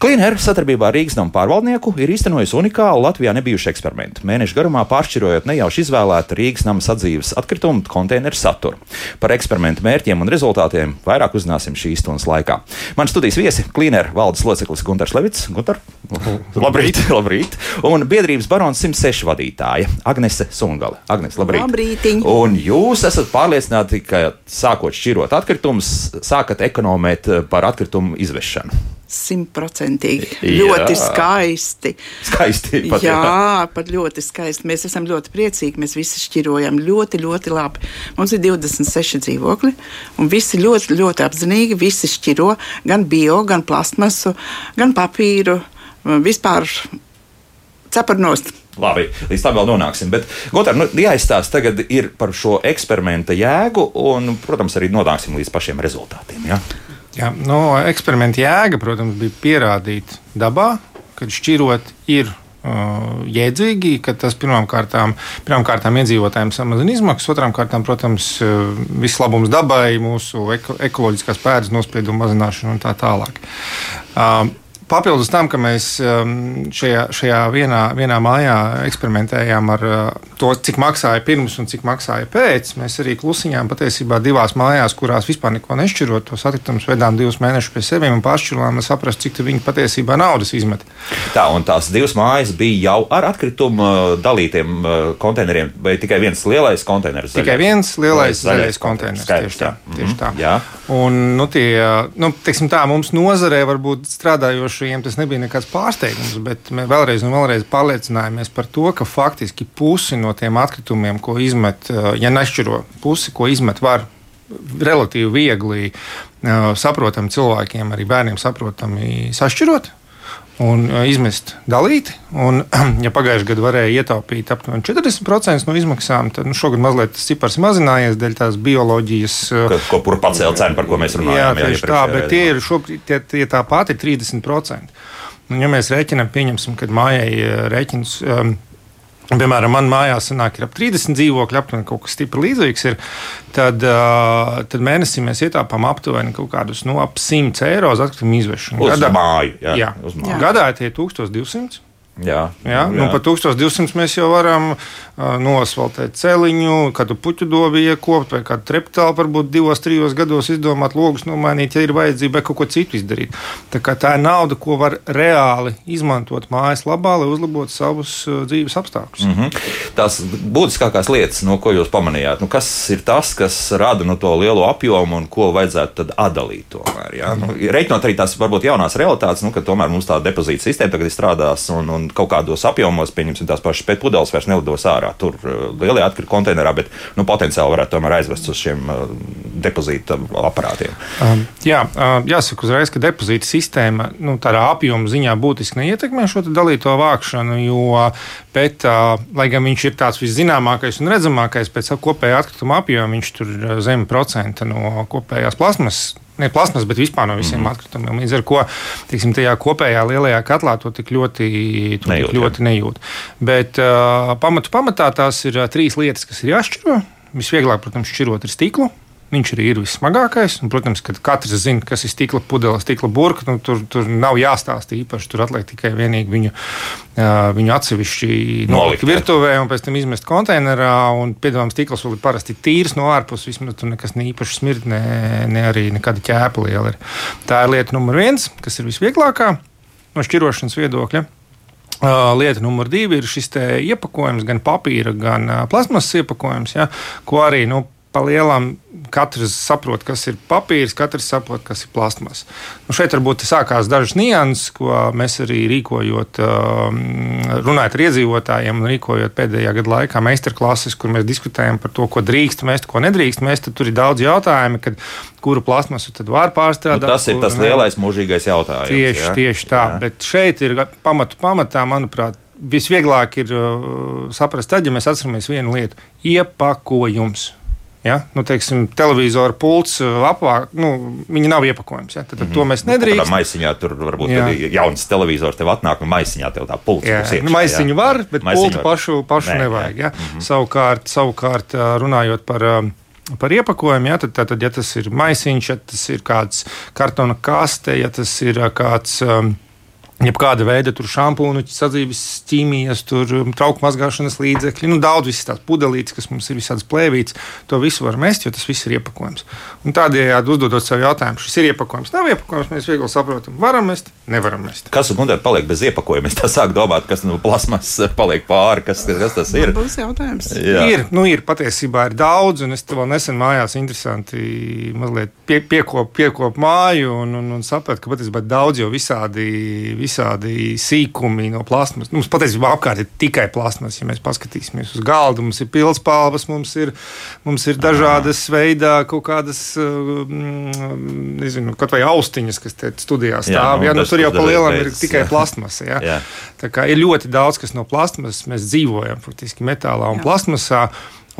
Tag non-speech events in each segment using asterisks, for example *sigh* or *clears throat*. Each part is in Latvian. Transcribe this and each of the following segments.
Cleaner sadarbībā ar Rīgas domu pārvaldnieku ir īstenojusi unikālu Latvijā nebijušu eksperimentu. Mēnešu garumā pāršķirojot nejauši izvēlētu Rīgas nama sadzīves atkritumu konteineru saturu. Par eksperimentu mērķiem un rezultātiem vairāk uzzināsim šīs stundas laikā. Man studijas viesi - Cleaner valdes loceklis Gunārs Levits. Gunter, *laughs* labrīt, *laughs* labrīt! Un biedrības barons 106 vadītāja Agnese Sungale. Agnese, labrīt! Labrītiņ. Un jūs esat pārliecināti, ka sākot šķirot atkritumus, sākat ekonomēt par atkritumu izvešanu. Simtprocentīgi. Ļoti skaisti. Skaisti pat, jā, jā. pat ļoti skaisti. Mēs esam ļoti priecīgi. Mēs visi šķirojam ļoti, ļoti labi. Mums ir 26 dzīvokļi, un visi ļoti, ļoti apzinīgi. Visi šķiro gan bio, gan plastmasu, gan papīru. Vispār ceparnost. Labi, līdz tam vēl nonāksim. Bet, Gotār, nu, jāizstāsta tagad ir par šo eksperimenta jēgu, un, protams, arī nonāksim līdz pašiem rezultātiem. Ja? Jā, no eksperimenta jēga, protams, bija pierādīt dabā, ka šķirot ir uh, jēdzīgi, ka tas kārtām iedzīvotājiem samazina izmaksas, otrām kārtām, protams, uh, viss labums dabai, mūsu eko, ekoloģiskās pēdas nospiedumu mazināšanu un tā tālāk. Uh, Papildus tam, ka mēs um, šajā, šajā vienā, vienā mājā eksperimentējām ar uh, to, cik maksāja pirms un cik maksāja pēc, mēs arī klusiņām patiesībā divās mājās, kurās vispār neko nešķirot, tos atkritumus vedām divus mēnešus pie sevis un pāršķirojām, lai saprastu, cik viņi patiesībā naudas izmet. Tā, un tās divas mājas bija jau ar atkritumu uh, dalītiem uh, konteineriem, vai tikai viens lielais konteiners? Tikai viens lielais Zaļais zaļais konteiners. Tieši tā. Tieši tā. jā. Un, nu, tie, nu, tā, mums nozarē varbūt strādājošajiem tas nebija nekāds pārsteigums, bet mēs vēlreiz un vēlreiz pārliecinājāmies par to, ka faktiski pusi no tiem atkritumiem, ko izmet, ja nešķiro pusi, ko izmet, var relatīvi viegli saprotami cilvēkiem, arī bērniem saprotami sašķirot. Un uh, izmest dalīti. Un, *clears throat* ja pagājušajā gadā varēja ietaupīt aptuveni 40% no izmaksām, tad nu, šogad mazliet tas cipars mazinājies dēļ tās bioloģijas. uh, Ka, ko kur pacēla cenu, par ko mēs Jā, runājām? tieši tā, bet tie ir šobrīd tie, tie tāpat ir 30%. Un, ja mēs rēķinām, pieņemsim, kad mājai eh, rēķins. Um, Piemēram, manā mājā sanāk, ir ap 30 dzīvokļi, aptuveni kaut kas stipri līdzīgs. Ir, tad, uh, tad mēnesī mēs ietaupām aptuveni kaut kādus no ap 100 eiro uz atkritumu izvešanu. Uz māju, jā, jā. uz māju. Jā. Gadā tie ir 1200. Jā, Ja? Nu, par 1200 mēs jau varam uh, nosvaltēt celiņu, kādu puķu dobu iekopt, vai kādu treptālu varbūt divos, trijos gados izdomāt, logus nomainīt, ja ir vajadzība, vai kaut ko citu izdarīt. Tā, tā ir nauda, ko var reāli izmantot mājas labā, lai uzlabotu savus uh, dzīves apstākļus. Mm. Mhm. Tās būtiskākās lietas, no ko jūs pamanījāt, nu, kas ir tas, kas rada nu, to lielo apjomu un ko vajadzētu tad atdalīt. Tomēr, ja? nu, reiķinot arī tās varbūt jaunās realitātes, nu, ka tomēr mums tā depozīta sistēma tagad strādās un, un kaut kādos apjomos, pieņemsim, tās pašas pēc pudeles vairs nelidos ārā. Tur uh, lielie atkritumi konteinerā, bet nu, potenciāli varētu tomēr aizvest uz šiem uh, depozīta aparātiem. Um, jā, uh, jāsaka uzreiz, ka depozīta sistēma nu, tādā apjoma ziņā būtiski neietekmē šo dalīto vākšanu, jo, bet, uh, lai gan viņš ir tāds viszināmākais un redzamākais pēc kopējā atkrituma apjoma, viņš tur ir zem procenta no kopējās plasmasas. Ne plasmas, bet vispār no visiem mm. atkritumiem. Līdz ar to teiksim, tajā kopējā lielajā katlā to tik ļoti, to Nejūt, tik ļoti nejūt. Bet uh, pamatu pamatā tās ir uh, trīs lietas, kas ir jāšķiro. Visvieglāk, protams, šķirot ir stiklu. Viņš arī ir vissmagākais. Un, protams, ka katrs zina, kas ir stikla pudele, stikla burka. Nu, tur, tur nav jāstāsta īpaši. Tur atliek tikai vienīgi viņu, viņu atsevišķi Nolikt, virtuvē un pēc tam izmest konteinerā. Un, piedāvājums stikls vēl ir parasti tīrs no ārpuses. Vismaz tur nekas ne īpaši smird, ne, ne arī nekāda ķēpa liela. Ir. Tā ir lieta numur viens, kas ir visvieglākā no šķirošanas viedokļa. Lieta numur divi ir šis iepakojums, gan papīra, gan plasmasas iepakojums, ja, ko arī nu, pa lielam katrs saprot, kas ir papīrs, katrs saprot, kas ir plasmas. Nu, šeit varbūt sākās dažas nianses, ko mēs arī rīkojot, um, runājot ar iedzīvotājiem un rīkojot pēdējā gada laikā meistarklases, kur mēs diskutējam par to, ko drīkst mest, ko nedrīkst mest. Tur ir daudz jautājumu, kad, kuru plasmasu tad var Nu, pārstrādāt. tas ir kuru tas lielais mūžīgais jautājums. Tieši, ja? tieši tā. Jā. Bet šeit ir pamatu pamatā, manuprāt, visvieglāk ir uh, saprast, tad, ja mēs atceramies vienu lietu - iepakojums. Ja? Nu, teiksim, televizora pults, uh, apvāk, nu, viņi nav iepakojums. Ja? Tad, tad to mēs nedrīkstam. maisiņā tur varbūt tad jauns televizors tev atnāk, un maisiņā tev tā pults Jā, iekšā, nu, maisiņu jā. var, bet Maisiņu pultu var. pašu, pašu Nē, nevajag. Ja? Savukārt, savukārt, ā, runājot par ā, par iepakojumu. Ja, tad, tad, ja tas ir maisiņš, ja tas ir kāds kartona kaste, ja tas ir kāds. Um, Jebkāda veida šampūnu, sadzīves ķīmijas, um, trauku mazgāšanas līdzekļi, nu, daudz visas tās pudelītes, kas mums ir visādas plēvītes, to visu var mest, jo tas viss ir iepakojums. Un tādējādi uzdodot sev jautājumu, šis ir iepakojums, nav iepakojums, mēs viegli saprotam, varam mest, nevaram mest. Kas un kundē paliek bez iepakojuma? Es tā sāku domāt, kas no plasmas paliek pāri, kas, kas tas ir. Būs jautājums. Jā. Ir, nu, ir patiesībā ir daudz, un es vēl nesen mājās interesanti mazliet pie, piekop, piekop māju un, un, un sapratu, ka patiesībā daudz jau visādi visādi sīkumi no plasmas. Mums patiesībā apkārt ir tikai plasmas. Ja mēs paskatīsimies uz galda, mums ir pilspalvas, mums ir, mums ir dažādas veidā kaut kādas, mm, nezinu, kaut vai austiņas, kas te studijā stāv. Jā, nu, ja, nu, tur jau pa lielam ir tikai plasmas. Ja. Jā. Tā kā ir ļoti daudz, kas no plasmas mēs dzīvojam, faktiski metālā un jā. plasmasā.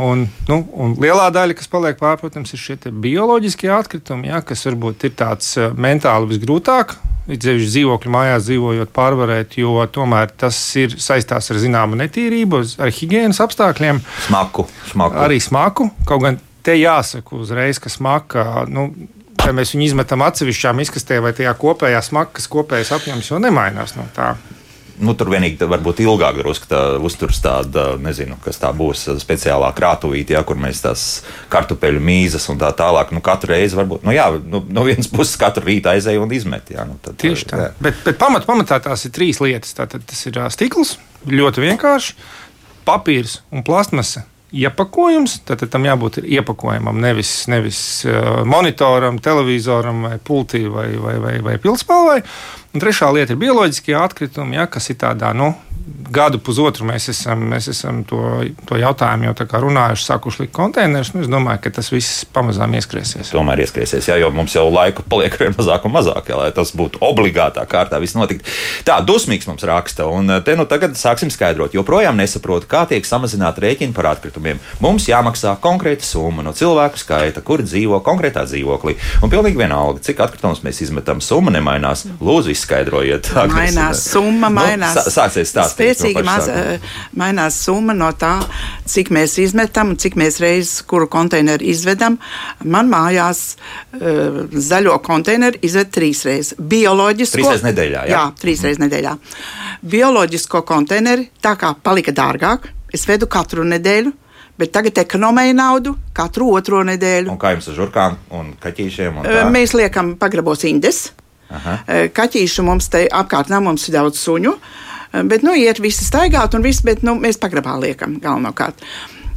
Un, nu, un lielā daļa, kas paliek pāri, protams, ir šie bioloģiskie atkritumi, ja, kas varbūt ir tāds eh, mentāli visgrūtāk Ceļš dzīvokļu mājās dzīvojot, pārvarēt, jo tomēr tas ir saistās ar zināmu netīrību, ar higiēnas apstākļiem. Smaku, smaku. Arī smaku. Kaut gan te jāsaka uzreiz, ka smaka. Nu, Vai mēs viņu izmetam atsevišķām izkastē, vai tajā kopējā smakas kopējais apjoms jau nemainās no tā nu, tur vienīgi varbūt ilgāk drusku tā uzturs tāda, nezinu, kas tā būs speciālā krātuvīte, ja, kur mēs tās kartupeļu mīzes un tā tālāk. Nu, katru reizi varbūt, nu jā, nu, no vienas puses katru rītu aizēju un izmetu. Ja, nu, tad, Tieši tā. Jā. Bet, bet pamat, pamatā tās ir trīs lietas. Tātad tas ir stikls, ļoti vienkārši, papīrs un plastmasa iepakojums, tad, tam jābūt iepakojumam, nevis, nevis monitoram, televizoram, vai pultī vai, vai, vai, vai pilspalvai. Un trešā lieta ir bioloģiskie atkritumi, ja, kas ir tādā nu, gadu, pusotru mēs esam, mēs esam to, to jautājumu jau runājuši, sākuši likt konteinerus. Nu, es domāju, ka tas viss pamazām ieskriesies. Tomēr ieskriesies, jā, jo mums jau laika paliek vien mazāk un mazāk, jā, lai tas būtu obligātā kārtā viss notikt. Tā, dusmīgs mums raksta, un eh, te nu tagad sāksim skaidrot. Joprojām nesaprotu, kā tiek samazināta rēķina par atkritumiem. Mums jāmaksā konkrēta summa no cilvēku skaita, kur dzīvo konkrētā dzīvoklī. Un pilnīgi vienalga, cik atkritumus mēs izmetam, summa nemainās. Lūdzu, izskaidrojiet. Mainās summa, nu, mainās. Nu, sāksies stāstīt spēcīgi maz, eh, mainās summa no tā, cik mēs izmetam un cik mēs reizes kuru konteineru izvedam. Man mājās uh, zaļo konteineru izved trīs reizes. Bioloģisko. Trīs reizes nedēļā. Jā, jā trīs reizes nedēļā. Bioloģisko konteineru tā kā palika dārgāk, es vedu katru nedēļu. Bet tagad ekonomēju naudu katru otro nedēļu. Un kā jums ar žurkām un kaķīšiem? Un tā? Mēs liekam pagrabos indes. Aha. Kaķīšu mums te apkārt nav, mums ir daudz suņu. Bet, nu, iet visi staigāt un viss, bet, nu, mēs pagrabā liekam galvenokārt.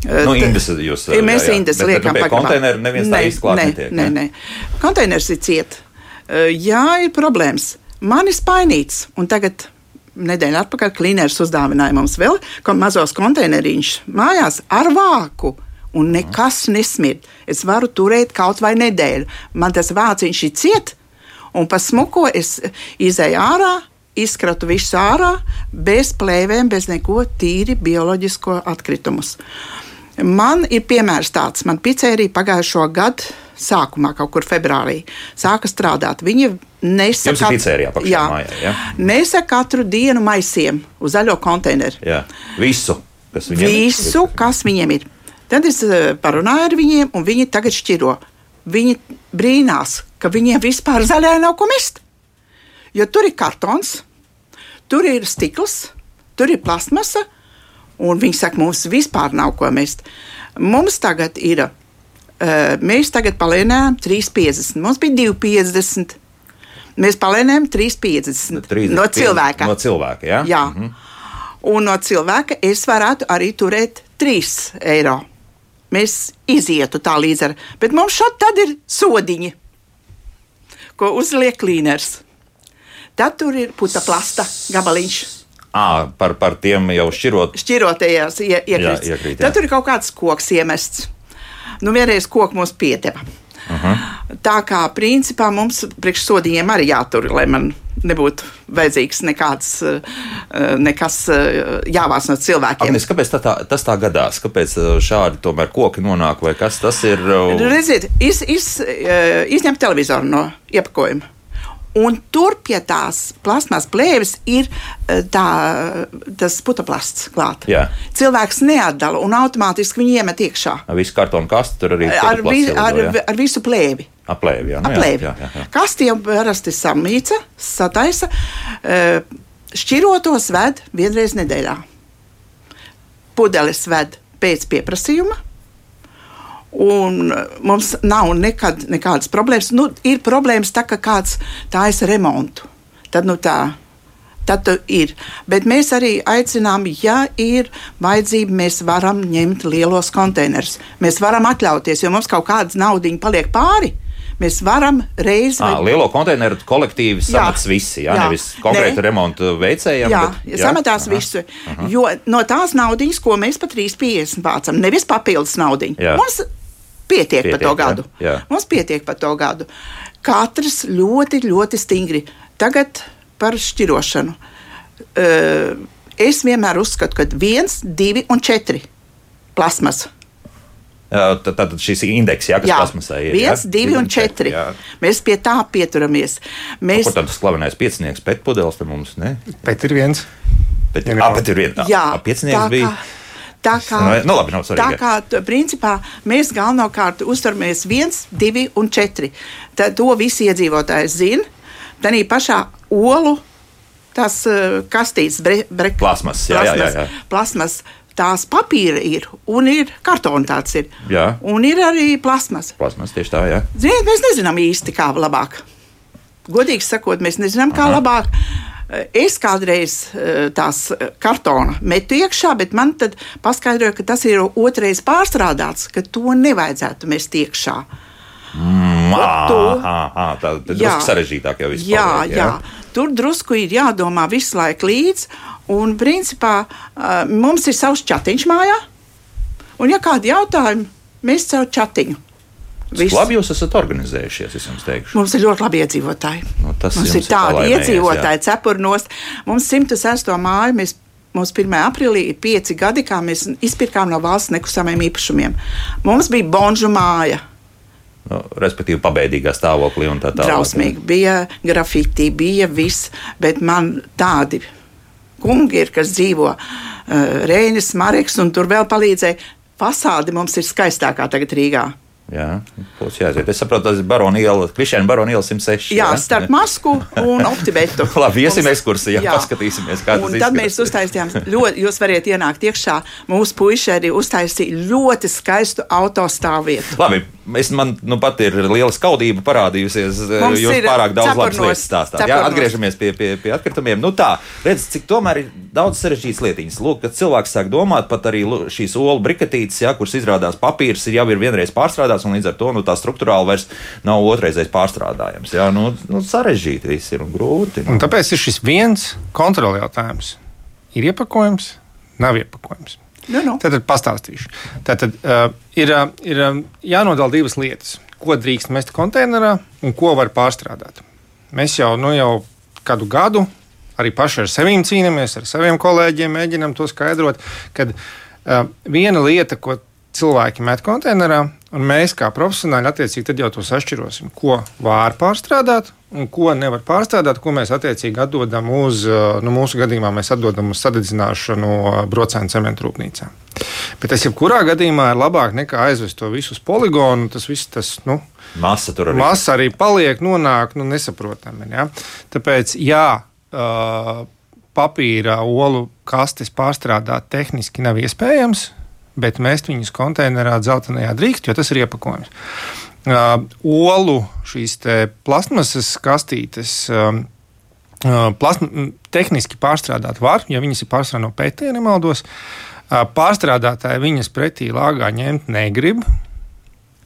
Nu, indes jūs mēs jā, jā. indes bet, liekam pagrabā. Konteineru neviens ne, tā īsti klāt ne, netiek. Nē, nē. Konteiners ir ciet. Jā, ir problēmas. Man ir spainīts, un tagad nedēļa atpakaļ klīners uzdāvināja mums vēl mazos konteineriņus mājās ar vāku. Un nekas nesmird. Es varu turēt kaut vai nedēļu. Man tas vāciņš ir ciet, un pa smuko es izēju ārā, izkratu visu ārā, bez plēvēm, bez neko tīri bioloģisko atkritumus. Man ir piemērs tāds, man pizzerija pagājušo gadu sākumā, kaut kur februārī, sāka strādāt. Viņi nesa, katru, jā, mājā, ja? nesa katru dienu maisiem uz zaļo konteineru. Jā. Visu, kas viņiem Visu, ir. kas viņiem ir. Tad es eh, parunāju ar viņiem, un viņi tagad šķiro. Viņi brīnās, ka viņiem vispār zaļā nav ko mest. Jo tur ir kartons, tur ir stikls, tur ir plasmasa, un viņi saka, mums vispār nav ko mest. Mums tagad ir, uh, mēs tagad palēnējām 3,50, mums bija 2,50. Mēs palēnējām 3,50 no cilvēka. No cilvēka, ja? jā. Mhm. Un no cilvēka es varētu arī turēt 3 eiro. Mēs izietu tā līdz ar, bet mums šādi tad ir sodiņi, ko uzliek klīners. Tad tur ir puta plasta gabaliņš. À, par, par tiem jau šķirot. Šķirotajās ie, iekrīt. Jā, iekrīt jā. Tad tur ir kaut kāds koks iemests. Nu, vienreiz koks mums piedeva. Uh -huh. Tā kā principā mums priekšsodījiem arī jātur, lai man nebūtu vajadzīgs nekāds, nekas jāvāc no cilvēkiem. Agnes, kāpēc tā, tā, tas tā gadās? Kāpēc šādi tomēr koki nonāk vai kas tas ir? Redziet, iz, iz, izņemt televizoru no iepakojuma Un tur pie tās plasmas plēves ir eh, tā, tas putekļs klāts. Cilvēks neatdala un automātiski viņu iemet iekšā. Ar visu kartonu kastu tur arī Ar, vi, ar, ar visu plēvi. Aplēvi, jā. Nu, Aplēvi. jā, jā, jā. Kasti jau parasti samīca, sataisa. eh, Šķirotos ved vienreiz nedēļā. Pudeles ved pēc pieprasījuma. Un eh, mums nav nekad, nekādas problēmas. Nu, ir problēmas, tā, ka kāds taisa remontu. Tad, nu, tā, tad ir. Bet mēs arī aicinām, ja ir vajadzība, mēs varam ņemt lielos konteinerus. Mēs varam atļauties, jo mums kaut kāda naudiņa paliek pāri. Mēs varam reizi À, lielo konteineru kolektīvi samets visi, jā, jā. nevis konkrēti Nē. remontu veicējiem. Jā, bet, jā sametās visu. Jo no tās naudas, ko mēs par 3,50 vācam, nevis papildus naudu. Mums pietiek, pietiek par to Pietiek, jā, gadu. jā. Mums pietiek par to gadu. Katrs ļoti, ļoti stingri. Tagad par šķirošanu. Uh, es vienmēr uzskatu, ka viens, divi un četri plasmas. Jā, Tad, tad šis indeks, jā, kas plasmasā ir. viens, jā? divi un četri. jā. Mēs pie tā pieturamies. Mēs, Kur tad tas slavenais piecinieks pēc pudeles te mums, ne? Bet ir viens. Bet, Jā. jā, bet ir viena. Jā, piecinieks bija. Tā kā, Nu, nu, labi, nav tā svarīgi. kā t- principā, mēs galvenokārt uzturamies viens, divi un četri. Tā, to visi iedzīvotāji zina. Tā pašā olu tās uh, kastītes, bre, Plasmas, jā, jā, jā, jā. plasmas. Tās papīra ir, un ir kartona tāds ir. Jā. Un ir arī plasmas. Plasmas tieši tā, jā. Ziniet, mēs nezinām īsti, kā labāk. Godīgi sakot, mēs nezinām, kā Aha. labāk. Es kādreiz eh, tās kartona metu iekšā, bet man tad paskaidroja, ka tas ir otrais pārstrādāts, ka to nevajadzētu mest iekšā. Mm, aha, aha, tā ir Jā. drusku sarežģītāk jau viss. Jā, paliek, jā. Tur drusku ir jādomā visu laiku līdzi. Un, principā, eh, mums ir savs chatiņš mājā. Un, ja kādi jautājumi, mēs caur chatiņu. Cik labi jūs esat organizējušies, es jums teikšu. Mums ir ļoti labi iedzīvotāji. Nu, tas mums ir ir tādi palaimējies, iedzīvotāji, cepurnos. Mums 106. māju, mēs, mums 1. aprīlī ir pieci gadi, kā mēs izpirkām no valsts nekustamiem īpašumiem. Mums bija bonžu māja. Nu, respektīvi, pabeigtīgā stāvoklī un tā tālāk. Drausmīgi bija grafiti, bija viss, bet man tādi kungi ir, kas dzīvo uh, Rēnis, Mareks, un tur vēl palīdzēja. Fasāde mums ir skaistākā tagad Rīgā. Jā, būs jāiziet. Es saprotu, tas ir Barona iela, Krišņāna Barona iela 106. Jā, starp masku un *laughs* optibetu. Labi, iesim ekskursijā, paskatīsimies, kā tas Un tad mēs izskatās. uztaisījām, ļoti, jūs variet ienākt iekšā. Mūsu puiši arī uztaisīja ļoti skaistu autostāvvietu. Labi, es, man nu, pat ir liela skaudība parādījusies. eh, Mums Jūs ir pārāk daudz labas lietas stāstāt. Jā, atgriežamies pie, pie, pie atkritumiem. Nu tā, redz, cik tomēr ir daudz sarežģītas lietiņas. Lūk, kad cilvēks sāk domāt, pat arī šīs olu briketītes, jā, kuras izrādās papīrs, ir jau ir vienreiz pārstrādāts, un līdz ar to nu, tā struktūrāli vairs nav otrreizēs pārstrādājams. Jā, nu, nu sarežģīti viss ir un grūti. Un tāpēc ir šis viens kontrols jautājums. Ir iepakojums, nav iepakojums. Nu, nu. Tad pastāstīšu. Tātad uh, ir, uh, ir um, jānodala divas lietas. Ko drīkst mest konteinerā un ko var pārstrādāt. Mēs jau, nu, jau kādu gadu arī paši ar sevi cīnāmies, ar saviem kolēģiem mēģinām to skaidrot, ka uh, viena lieta, ko cilvēki met konteinerā, un mēs kā profesionāļi attiecīgi tad jau to sašķirosim, ko var pārstrādāt un ko nevar pārstrādāt, ko mēs attiecīgi atdodam uz, uh, nu, mūsu gadījumā mēs atdodam uz sadedzināšanu brocēnu cementu rūpnīcā. Bet tas jebkurā gadījumā ir labāk nekā aizvest to visu uz poligonu. Tas viss, tas, nu, Masa tur arī. Masa arī paliek, nonāk nu, nesaprotami. Ja? Tāpēc, jā, uh, papīra olu kastes pārstrādāt tehniski nav iespējams, bet mest viņus konteinerā dzeltenajā drīkst, jo tas ir iepakojums. Uh, olu šīs plasmasas kastītes. Um, uh, Plasma, tehniski pārstrādāt var, ja viņas ir pārstrādātas no pētījuma, nemaldos. Uh, Pārstrādātāji viņas pretī lāgā ņemt negrib,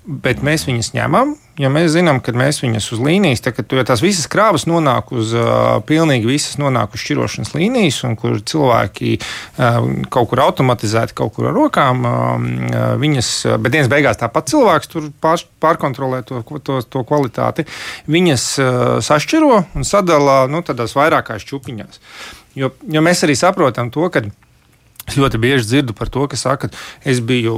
bet mēs viņus ņemam, jo mēs zinām, ka mēs viņus uz līnijas, tā, tu, ja tās visas krāvas nonāk uz uh, pilnīgi visas nonāk uz šķirošanas līnijas, un kur cilvēki uh, kaut kur automatizēti, kaut kur ar rokām, uh, viņas, bet dienas beigās tāpat cilvēks tur pār, pārkontrolē to, to, to kvalitāti, viņas uh, sašķiro un sadala nu, tādās vairākās čupiņās. Jo, jo mēs arī saprotam to, ka Es *laughs* ļoti bieži dzirdu par to, ka saka, es biju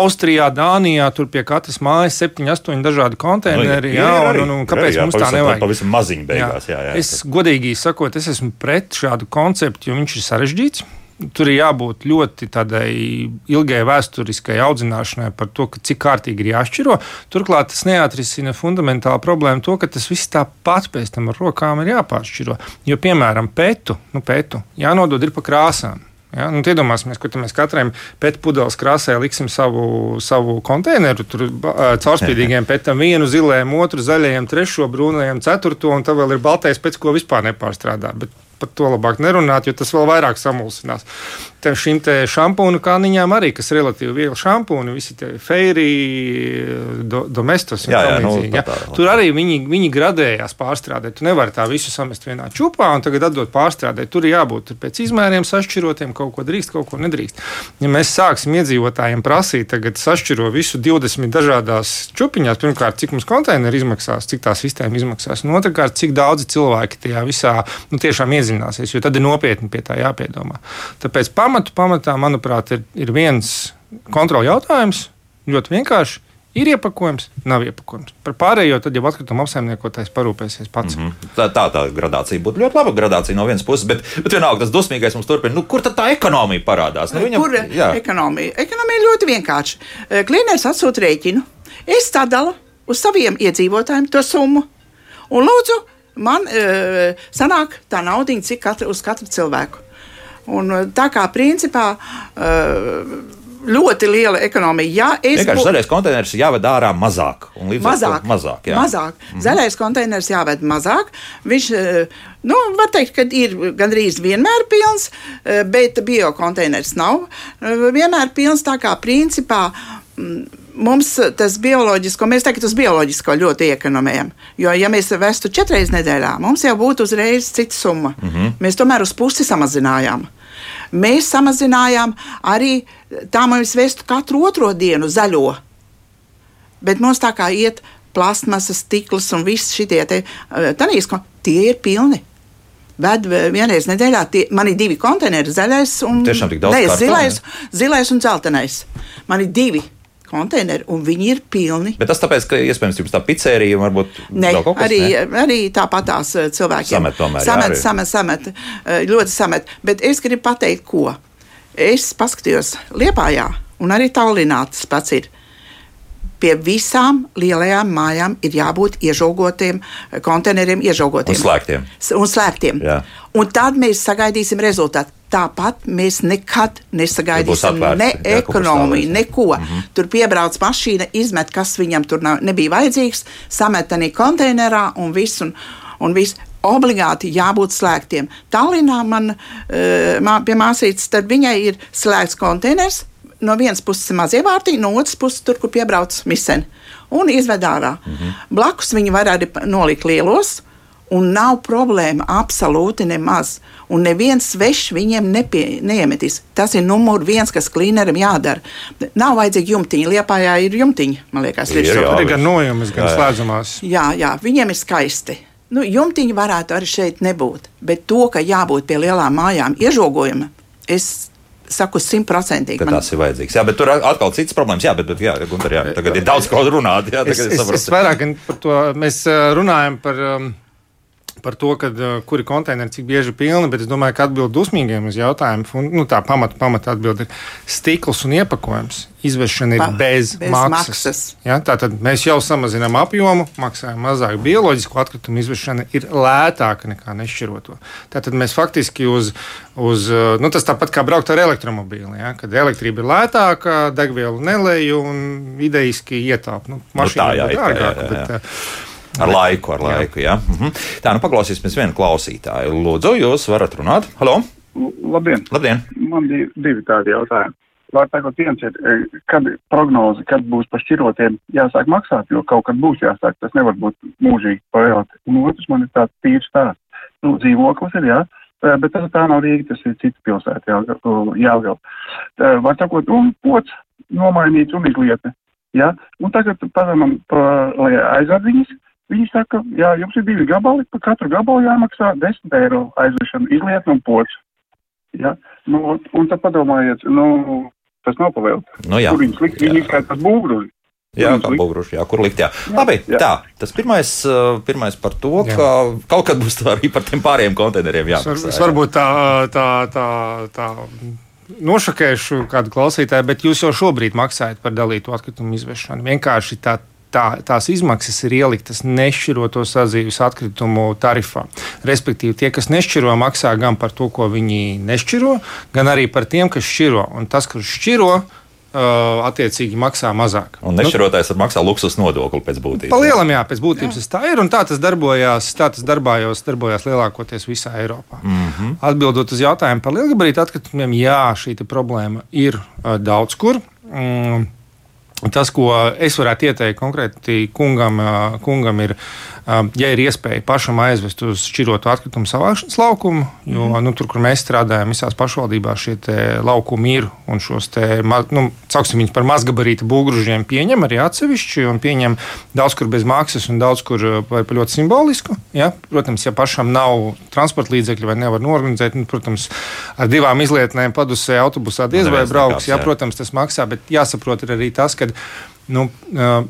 Austrijā, Dānijā, tur pie katras mājas septiņi, astoņi dažādi konteineri. Jā, jā, un, un, un kāpēc jā, jā, mums tā nevajag? Pavisam maziņi beigās. Jā. Jā, jā, es godīgi sakot, es esmu pret šādu konceptu, jo viņš ir sarežģīts. Tur ir jābūt ļoti tādai ilgai vēsturiskai audzināšanai par to, cik kārtīgi ir jāšķiro. Turklāt tas neatrisina fundamentālu problēmu, to, ka tas viss tāpat pēc tam ar rokām ir jāpāršķiro. Jo, piemēram, pētu, nu, pētu jānodod ir pa krāsām. Ja? Nu, iedomāsimies, ka mēs katram pētpudeles krāsē liksim savu, savu konteineru, tur caurspīdīgiem pētam vienu zilēm, otru zaļajiem, trešo brūnajiem, ceturto, un tad vēl ir baltais pēc ko vispār nepārstrādā. Bet par to labāk nerunāt, jo tas vēl vairāk samulsinās. Tam šīm šampūnu kāniņām arī, kas ir relatīvi viegli šampūni, visi tie feiri, do, domestos un jā, jā, nu, tā. Tur arī viņi, viņi gradējās pārstrādēt. Tu nevari tā visu samest vienā čupā un tagad atdot pārstrādēt. Tur ir jābūt pēc izmēriem sašķirotiem, kaut ko drīkst, kaut ko nedrīkst. Ja mēs sāksim iedzīvotājiem prasīt, tagad sašķiro visu 20 dažādās čupiņās, pirmkārt, cik mums konteineri izmaksās, cik tā sistēma izmaksās, un otrkārt, cik daudzi cilvēki tajā visā nu, tiešām iezīmēs iedzināsies, jo tad ir nopietni pie tā jāpiedomā. Tāpēc pamatu pamatā, manuprāt, ir, ir viens kontrols jautājums. Ļoti vienkārši. Ir iepakojums, nav iepakojums. Par pārējo tad jau atkrituma apsaimniekotājs parūpēsies pats. Mm -hmm. tā, tā, tā gradācija būtu ļoti laba gradācija no vienas puses, bet, bet vienalga tas dusmīgais mums turpina. Nu, kur tad tā ekonomija parādās? Nu, viņam, kur jā. ekonomija? Ekonomija ļoti vienkārši. Klieners atsūta rēķinu. Es sadalu uz saviem iedzīvotājiem to summu. Un lūdzu, man uh, sanāk tā nauda, cik katra, uz katru cilvēku. Un, e, tā kā principā. Uh, ļoti liela ekonomija. Ja Vienkārši bu... zaļais konteiners jāved ārā mazāk. Mazāk. mazāk, jā. mazāk. Mm -hmm. Zaļais konteiners jāved mazāk. Viņš, nu, var teikt, ka ir gandrīz vienmēr pilns, bet biokonteiners nav vienmēr pilns. Tā kā principā mums tas bioloģisko, mēs tagad uz bioloģisko ļoti iekonomējam. Jo, ja mēs vestu četras nedēļā, mums jau būtu uzreiz cita summa. Mm -hmm. Mēs tomēr uz pusi samazinājām. Mēs samazinājām arī tā, mēs vestu katru otro dienu zaļo. Bet mums tā kā iet plastmasas, stikls un viss šie te, tanīs, tie ir pilni. Ved vienreiz nedēļā, tie, man ir divi konteineri, zaļais un, ne, zilais, zilais un dzeltenais. Man ir divi konteineri, un viņi ir pilni. Bet tas tāpēc, ka iespējams jums tā pizzerija varbūt ne, kaut kas, arī, ne? arī tāpat tās eh, cilvēkiem. Samet tomēr. Samet, jā, samet, samet, eh, ļoti samet. Bet es gribu pateikt, ko. Es paskatījos Liepājā, un arī Tallinā tas pats ir pie visām lielajām mājām ir jābūt iežogotiem konteineriem, iežogotiem. Un slēgtiem. Un slēgtiem. Jā. Un tad mēs sagaidīsim rezultātu. Tāpat mēs nekad nesagaidīsim atvērti, ne jā, ekonomiju, neko. Mm -hmm. Tur piebrauc mašīna, izmet, kas viņam tur nav, nebija vajadzīgs, samet arī konteinerā un viss. Un, un viss obligāti jābūt slēgtiem. Tallinā man uh, pie māsītes, tad viņai ir slēgts konteiners, no vienas puses mazie vārtiņi, no otras puses tur, kur piebrauc miseni un izved ārā. -hmm. Blakus viņi var arī nolikt lielos. Un nav problēma absolūti nemaz. Un neviens svešs viņiem nepie, neiemetīs. Tas ir numurs viens, kas klīnerim jādara. Nav vajadzīgi jumtiņi. Liepājā ir jumtiņi, man liekas, ir šādi. Gan nojumas, gan slēdzamās. Jā, jā, viņiem ir skaisti. Nu, jumtiņi varētu arī šeit nebūt. Bet to, ka jābūt pie lielām mājām iežogojuma, es saku simtprocentīgi. Man... Tas ir vajadzīgs. Jā, bet tur atkal cits problēmas. Jā, bet, bet jā, Gunter, jā, tagad ir daudz ko runāt. Jā, es, es, es vairāk par to mēs runājam par. Um, par to, kad, kuri konteineri cik bieži ir pilni, bet es domāju, ka atbild dusmīgiem uz jautājumu. Nu, tā pamata pamat atbilde ir stikls un iepakojums. Izvešana ir pa, bez, bez maksas. maksas. Ja, tātad mēs jau samazinām apjomu, maksājam mazāk. Bioloģisko atkritumu izvešana ir lētāka nekā nešķiroto. Tātad mēs faktiski uz, uz nu, tas tāpat kā braukt ar elektromobīli. Ja, kad elektrība ir lētāka, degvielu nelēju un idejiski ietaupa. Nu, mašīna nu, tā, jā, ir dārgāka. Ar laiku, ar laiku. Jā. Jā. Mhm. Tā, nu paklausīsimies vienu klausītāju. Lūdzu, jūs varat runāt. Halo! Labdien! Labdien. Man divi, divi tādi jautājumi. Var teikt, viens ir, e, kad prognoze, kad būs par šķirotiem jāsāk maksāt, jo kaut kad būs jāsāk, tas nevar būt mūžīgi pavēlēt. Un otrs man ir tāds tīrs stāsts. Nu, dzīvoklis ir, jā, e, bet tas tā nav Rīga, tas ir cita pilsēta, Jālgava. Var sakot, un pots nomainīts un izlieta. Ja? Un tagad padomam, pa, lai aizved viņas, Viņi saka, jā, jums ir divi gabali, par katru gabalu jāmaksā 10 eiro aizvešana, izlietna un pots. Ja? Nu, un tad padomājiet, nu, tas nav pavēlts. Nu, jā. Kur viņus likt? Viņi izskaitās būgruži. Jā, kā būgruši, jā, kur likt. Jā. Labi, jā. tā. Tas pirmais, uh, pirmais par to, Jā. ka kaut kad būs tā arī par tiem pārējiem konteineriem jāmaksā. es jā. varbūt tā, tā, tā, tā nošakēšu kādu klausītāju, bet jūs jau šobrīd maksājat par dalītu atkritumu izvešanu. Vienkārši tā. Tā, tās izmaksas ir ieliktas nešķiroto sadzīves atkritumu tarifā. Respektīvi, tie, kas nešķiro, maksā gan par to, ko viņi nešķiro, gan arī par tiem, kas šķiro. Un tas, kurš šķiro, uh, attiecīgi maksā mazāk. Un nešķirotājs var maksāt luksus nodokli pēc būtības. Pa lielam, jā, pēc būtības tas tā ir. Un tā tas darbojās, tā tas darbājos, darbojās lielākoties visā Eiropā. Mm -hmm. Atbildot uz jautājumu par lielgabarītu atkritumiem, jā, šī te problēma ir uh, daudz kur. Mm, Tas, ko es varētu ieteikt konkrēti kungam, kungam ir, ja ir iespēja pašam aizvest uz šķirotu atkritumu savākšanas laukumu, jo mm. nu, tur, kur mēs strādājam, visās pašvaldībās šie laukumi ir un šos te, nu, sauksim viņus par mazgabarīta būgružiem, pieņem arī atsevišķi un pieņem daudz kur bez maksas un daudz kur par par ļoti simbolisku. Ja? Protams, ja pašam nav transporta līdzekļu vai nevar norganizēt, nu, protams, ar divām izlietnēm padusē autobusā diez vai brauks. Jā, jā. protams, tas maksā, bet jāsaprot arī tas, ka nu, uh,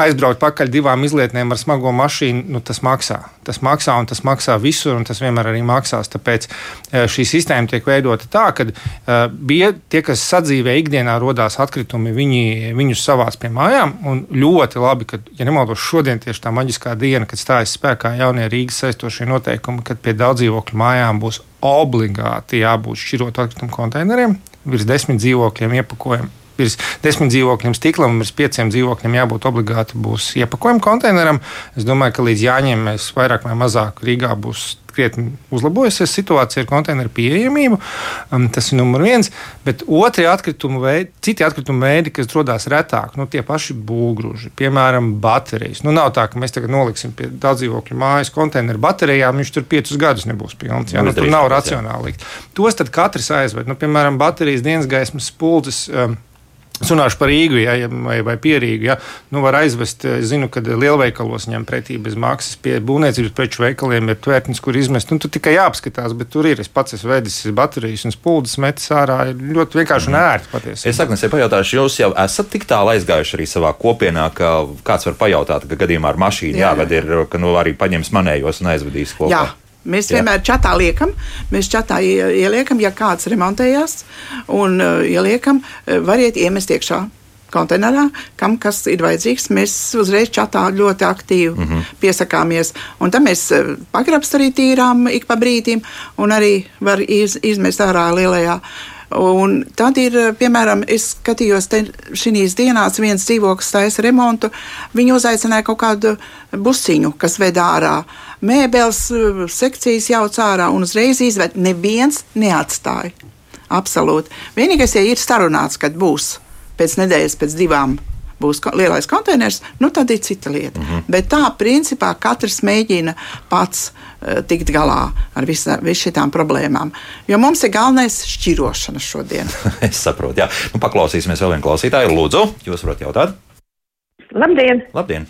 aizbraukt pakaļ divām izlietnēm ar smago mašīnu, nu, tas maksā. Tas maksā un tas maksā visur, un tas vienmēr arī maksās. Tāpēc šī sistēma tiek veidota tā, ka uh, bija tie, kas sadzīvē ikdienā rodās atkritumi, viņi viņus savāc pie mājām. Un ļoti labi, ka, ja nemaldos, šodien tieši tā maģiskā diena, kad stājas spēkā jaunie Rīgas saistošie noteikumi, kad pie daudz dzīvokļu mājām būs obligāti jābūt šķirot atkritumu konteineriem, virs desmit dzīvokļiem iepakojumu virs desmit dzīvokļiem stiklam, virs pieciem dzīvokļiem jābūt obligāti būs iepakojuma konteineram. Es domāju, ka līdz jāņem mēs vairāk vai mazāk Rīgā būs krietni uzlabojusies situācija ar konteineru pieejamību. Um, tas ir numurs viens. Bet otri atkritumu veidi, citi atkritumu veidi, kas radās retāk, nu, tie paši būgruži, piemēram, baterijas. Nu, nav tā, ka mēs tagad noliksim pie daudzdzīvokļu mājas konteineru baterijām, viņš tur piecus gadus nebūs pilns. Jā, Nu, nu, tur nav racionāli likt. Tos tad katrs aizved. Nu, piemēram, baterijas dienas gaismas spuldzes. Um, Es runāšu par Rīgu ja, vai, vai pierīgu. Ja. Nu, var aizvest, es zinu, ka lielveikalos ņem pretī bez maksas. Pie būvniecības preču veikaliem ir tvērtnis, kur izmest. Nu, tur tikai jāapskatās, bet tur ir. Es pats esmu vedis baterijas un spuldzes metis ārā. Ir ļoti vienkārši un ērti patiesībā. Es Agnesē pajautāšu, jūs jau esat tik tālu aizgājuši arī savā kopienā, ka kāds var pajautāt, ka gadījumā ar mašīnu Jā, jā. jāved ir, ka nu arī paņems manējos un aizvedīs kopā. Jā. Mēs Jā. vienmēr čatā liekam, mēs čatā ie- ieliekam, ja kāds remontējās, un uh, ieliekam, uh, variet iemest iekšā konteinerā, kam kas ir vajadzīgs. Mēs uzreiz čatā ļoti aktīvi mm -hmm. piesakāmies. Un tad mēs uh, pagrabs arī tīrām ik pa brīdim, un arī var iz, izmest ārā lielajā. Un tad ir, uh, piemēram, es skatījos, te šīs dienās viens dzīvoklis taisa remontu. Viņi uzaicināja kaut kādu busiņu, kas ved ārā. Mēbeles uh, sekcijas jauc ārā un uzreiz izved. Neviens neatstāja. Absolūti. Vienīgais, ja ir sarunāts, kad būs pēc nedēļas, pēc divām. Būs lielais konteiners, nu tad ir cita lieta. Mm -hmm. Bet tā, principā, katrs mēģina pats uh, tikt galā ar visa, visu šīm problēmām. Jo mums ir galvenais šķirošana šodien. *laughs* es saprotu, jā. Nu, paklausīsimies vēl vienu klausītāju. Lūdzu, jūs varat jautāt? Labdien! Labdien!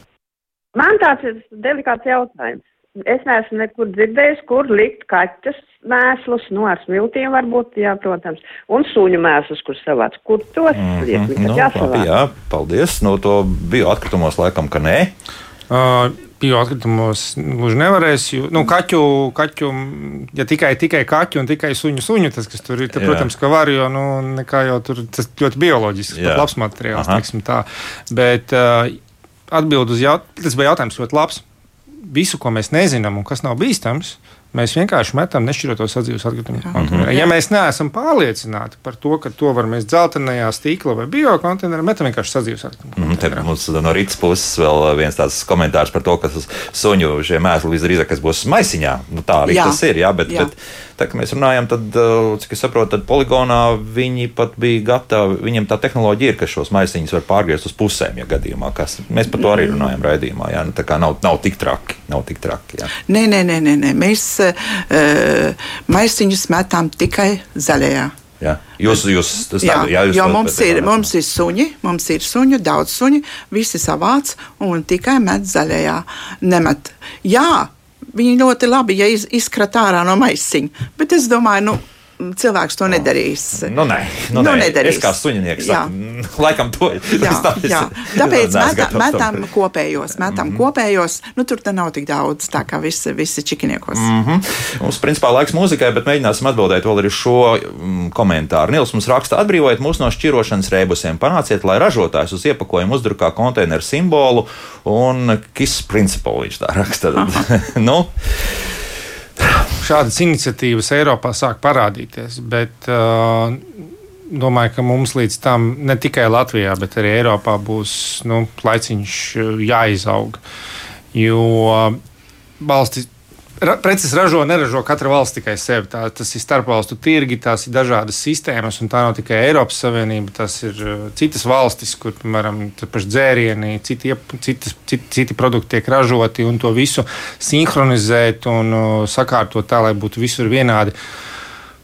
Man tāds ir delikāts jautājums. Es neesmu nekur dzirdējis, kur likt kaķus mēslus, no ar smiltīm varbūt, jā, protams, un suņu mēslus, kur savāc. Kur tos liek? Nu, Nu, labi, jā, paldies. No to bio atkritumos laikam, ka nē. Uh, Bioatkritumos gluži nevarēs. Jo, nu, kaķu, kaķu, ja tikai, tikai kaķu un tikai suņu, suņu tas, kas tur ir, tad, Jā. protams, ka var, jo nu, nekā jau tur tas ļoti bioloģisks, pat labs materiāls, Aha. teiksim tā. Bet uh, atbild uz jautājumu, tas bija jautājums ļoti labs. Visu, ko mēs nezinām un kas nav bīstams, mēs vienkārši metam nešķiroto sadzīves atkritumu konteinerā. Ja mēs neesam pārliecināti par to, ka to var mest dzeltenajā stīkla vai biokonteinerā, metam vienkārši sadzīves atkritumu. Te konteinerā. mums no rīta puses vēl viens tāds komentārs par to, ka uz suņu šie mēsli visdrīzāk būs maisiņā. Nu, tā arī Jā. tas ir. Jā, bet, Jā. bet tā kā mēs runājam, tad, uh, cik es saprotu, tad poligonā viņi pat bija gatavi. Viņiem tā tehnoloģija ir, ka šos maisiņus var pārgriezt uz pusēm, ja gadījumā kas. Mēs par to arī runājam raidījumā. Jā, nu, tā kā nav, nav tik traki. Nav tik traki jā. Nē, nē, nē, nē, nē. mēs uh, maisiņus metām tikai zaļajā. Jā. Jūs, jūs, tas Jā, tā, jā, jūs jo mums ir, mums ir suņi, mums ir suņi, daudz suņi, visi savāc un tikai met zaļajā. Nemet. Jā, viņi ļoti labi, ja iz, izkrat ārā no maisiņa, bet es domāju, nu, cilvēks to nedarīs. Nu, nē, nu, Nu, nē. nedarīs. Es kā suņinieks, saku, laikam to Jā, *laughs* es jā. Tāpēc metā, metam kopējos, metam mm -hmm. kopējos, nu tur nav tik daudz, tā kā visi, visi čikiniekos. Mm. Mm -hmm. Mums, principā, laiks mūzikai, bet mēģināsim atbildēt vēl arī šo mm, komentāru. Nils mums raksta, atbrīvojiet mūs no šķirošanas rēbusiem, panāciet, lai ražotājs uz iepakojumu uzdrukā konteineru simbolu un kiss principu viņš tā raksta. *laughs* nu, Šādas iniciatīvas Eiropā sāk parādīties, bet uh, domāju, ka mums līdz tam ne tikai Latvijā, bet arī Eiropā būs nu, laiciņš uh, jāizaug. Jo valstis ra, preces ražo, neražo katra valsts tikai sevi. Tā, tas ir starpvalstu tirgi, tās ir dažādas sistēmas, un tā nav tikai Eiropas Savienība. Tas ir uh, citas valstis, kur, piemēram, paši dzērieni, citi, citas, citi, citi produkti tiek ražoti, un to visu sinhronizēt un uh, sakārtot tā, lai būtu visur vienādi.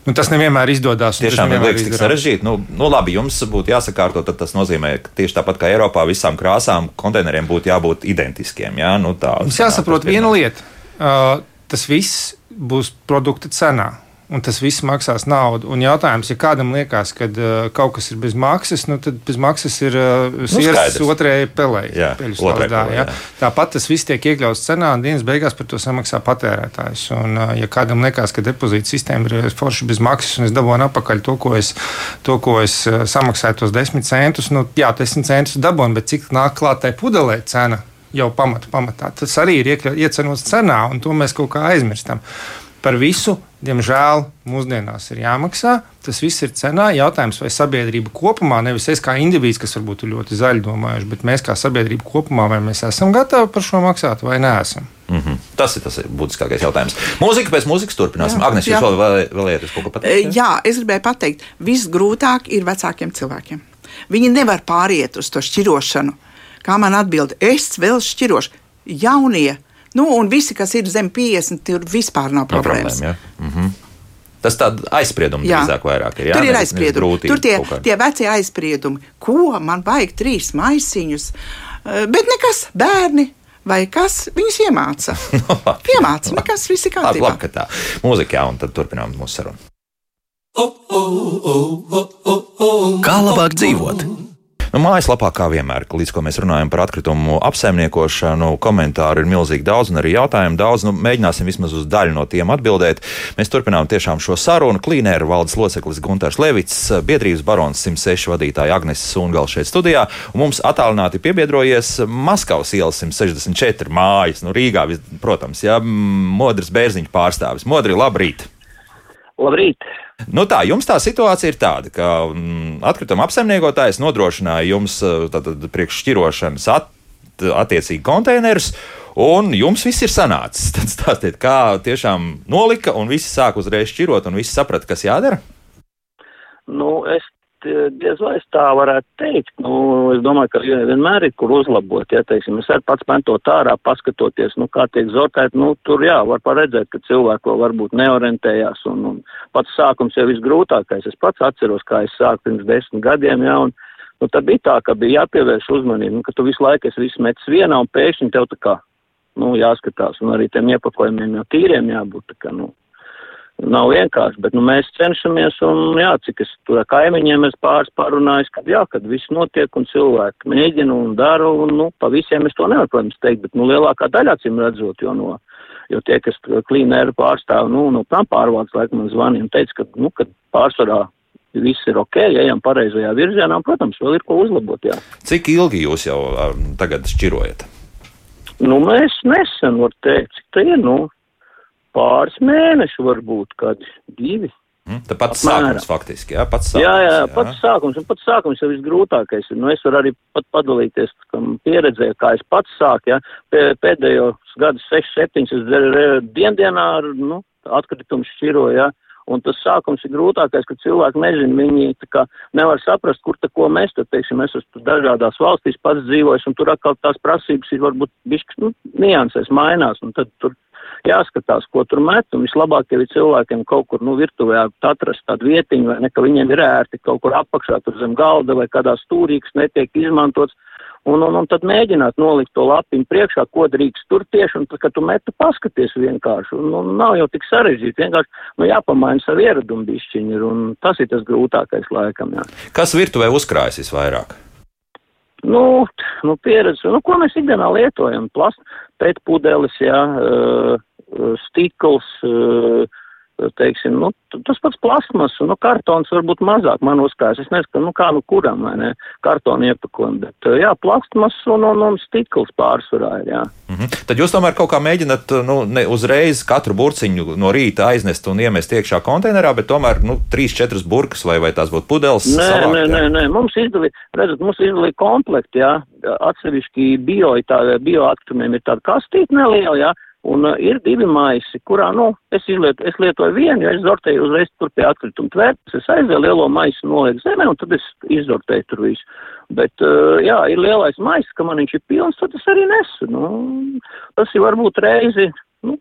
Nu, tas nevienmēr izdodas. Tiešām man liekas, tik sarežģīti. Nu, nu, labi, jums būtu jāsakārto, tad tas nozīmē, ka tieši tāpat kā Eiropā visām krāsām konteineriem būtu jābūt identiskiem. Jā? Nu, tā, Mums jāsaprot viena lieta. Uh, tas viss būs produkta cenā. Un tas viss maksās naudu. Un jautājums, ja kādam liekas, ka uh, kaut kas ir bez maksas, nu, tad bez maksas ir uh, sirds skaidrs. otrajai pelē. Jā, slazdā, pelei, jā. jā. Tāpat tas viss tiek iekļauts cenā, un dienas beigās par to samaksā patērētājs. Un, uh, ja kādam liekas, ka depozīta sistēma ir forša bez maksas, un es dabūju atpakaļ to, ko es, to, ko es uh, samaksāju, tos desmit centus, nu, jā, desmit centus dabūju, bet cik nāk klātai pudelē cena? Jau pamata, pamatā. Tas arī ir iecenots cenā, un to mēs kaut kā aizmirstam. Par visu, diemžēl, mūsdienās ir jāmaksā. Tas viss ir cenā. Jautājums, vai sabiedrība kopumā, nevis es kā indivīds, kas varbūt ir ļoti zaļi domājuši, bet mēs kā sabiedrība kopumā, vai mēs esam gatavi par šo maksāt vai neesam. Mm -hmm. Tas ir tas ir būtiskākais jautājums. Mūzika pēc mūzikas turpināsim. Agnēs, jūs vēl vēl- vēlēties kaut ko pateikt? Jā, es gribēju pateikt, visgrūtāk ir vecākiem cilvēkiem. Viņi nevar pāriet uz to šķirošanu. Kā man atbild, es vēl šķirošu. Jaunie, nu, un visi, kas ir zem 50, tur vispār nav No problēmas. problēma, jā. mm -hmm. Tas tāds aizspriedums drīzāk vairāk ir. Jā? Tur ir nevis aizspriedumi. Tur tie, tie vecie aizspriedumi, ko man vajag trīs maisiņus. Eh, Bet nekas, bērni vai kas viņus iemāca. *laughs* Nu, labi. Iemāca, nekas, viss ir Labi, kārtībā. labi, ka tā. Mūzika, jā, un tad turpinām mūsu sarunu. Kā labāk dzīvot? Nu, mājaslapā, kā vienmēr, līdz ko mēs runājam par atkritumu apsaimniekošanu, komentāru ir milzīgi daudz un arī jautājumu daudz. Nu, mēģināsim vismaz uz daļu no tiem atbildēt. Mēs turpinām tiešām šo sarunu. Klīnēra valdes loceklis Gunārs Levits, biedrības barons 106 vadītāja Agnēs Sungala šeit studijā, mums attālināti piebiedrojies Maskavas ielas 164 mājas, nu, Rīgā, protams, jā, Modris Bērziņš pārstāvis. Modri, labrīt! Labrīt! Nu tā, jums tā situācija ir tāda, ka mm, atkrituma apsaimniekotājs nodrošināja jums eh, tātad priekš šķirošanas at, attiecīgi konteinerus, un jums viss ir sanācis. *laughs* Tad stāstiet, kā tiešām nolika, un visi sāk uzreiz šķirot, un visi saprata, kas jādara. Nu, es diez vai es tā varētu teikt. Nu, es domāju, ka vienmēr ir kur uzlabot. Ja, teiksim, es arī pats mentot ārā, paskatoties, nu, kā tiek zortēt, nu, tur jā, var paredzēt, ka cilvēki vēl varbūt neorientējās, un, un pats sākums jau visgrūtākais. Es pats atceros, kā es sāku pirms desmit gadiem, jā, un, nu, tad bija tā, ka bija jāpievērš uzmanību, nu, ka tu visu laiku esi visu metis vienā, un pēkšņi tev tā kā, nu, jāskatās, un arī tiem iepakojumiem jau tīriem jābūt, tā kā, nu, nav vienkārši, bet nu, mēs cenšamies, un jā, cik es tur kaimiņiem es pāris parunājis, ka jā, kad viss notiek un cilvēki mēģina un dara, un nu, pa visiem es to nevaru, protams, teikt, bet nu, lielākā daļā cim redzot, jo no, jo tie, kas klīnēru pārstāv, nu, no tam pārvaldes laikam man zvanīja un teica, ka, nu, kad pārsvarā viss ir ok, ejam pareizajā virzienā, protams, vēl ir ko uzlabot, jā. Cik ilgi jūs jau um, tagad šķirojat? Nu, mēs nesen var teikt, cik tā ir, nu, pāris mēneši varbūt, kad divi. Hm? Tā pats Apmēram. sākums faktiski, jā, pats sākums. Jā, jā, pats sākums, un pats sākums jau visgrūtākais. Nu, es varu arī pat padalīties pieredzē, kā es pats sāku, jā, Pē- pēdējos gadus 6, 7, es dzer- re- diendienā ar, nu, atkritumu šķiroju, jā, un tas sākums ir grūtākais, ka cilvēki nezin, viņi kā nevar saprast, kur ta ko mēs, tad, teiksim, es esmu dažādās valstīs pats dzīvojis, un tur atkal tās prasības ir varbūt bišķi, nu, niansēs mainās, un tad tur jāskatās, ko tur met, un vislabāk jau ir cilvēkiem kaut kur, nu, virtuvē atrast tādu vietiņu, vai ne, ka viņiem ir ērti kaut kur apakšā, tur zem galda vai kādā stūrī, kas netiek izmantots, un, un, un tad mēģināt nolikt to lapiņu priekšā, ko drīkst tur tieši, un tad, kad tu meti, paskaties vienkārši, un, un nav jau tik sarežģīti, vienkārši, nu, jāpamaina savu ieradumu bišķiņi, ir, un tas ir tas grūtākais laikam, jā. Kas virtuvē uzkrājas visvairāk? Nu, nu pieredze, nu, ko mēs ikdienā lietojam, plast, pētpudeles, jā, stikls, uh, teiksim, nu, tas pats plasmas, nu, kartons varbūt mazāk man uzkājas. Es nezinu, nu, kā nu kuram, vai ne, kartonu iepakojumu, bet, jā, plasmas un, un, un stikls pārsvarā ir, jā. Mm -hmm. Tad jūs tomēr kaut kā mēģināt, nu, ne uzreiz katru burciņu no rīta aiznest un iemest iekšā konteinerā, bet tomēr, nu, trīs, četras burkas vai, vai tās būtu pudeles? Nē, savākt, nē, nē, nē, mums izdalīja, redzat, mums izdalīja komplekti, jā, atsevišķi bio, tā, bioatkritumiem ir tāda kastīte neliela, jā, Un uh, ir divi maisi, kurā, nu, es, izlietu, es lietoju vienu, jo es zortēju uzreiz tur pie atkrituma tvērtas, es aizvēlu lielo maisu, nolieku zemē, un tad es izortēju tur visu. Bet, uh, jā, ir lielais maiss, ka man viņš ir pilns, tad es arī nesu. Nu, tas ir varbūt reizi, nu,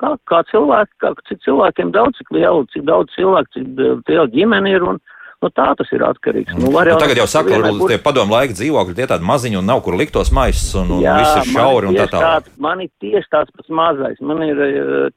kā, kā cilvēki, kā cik cilvēkiem daudz, cik liela, cik daudz cilvēku, cik uh, liela ģimene ir, un, Nu, tā tas ir atkarīgs. Nu, var Nu, tagad jau saka, ka būt- tie padomu laika dzīvokļi tie tādi maziņi un nav kur likt tos maisus un, un Jā, viss ir šauri un tā tālāk. Man ir tieši tāds pats mazais. Man ir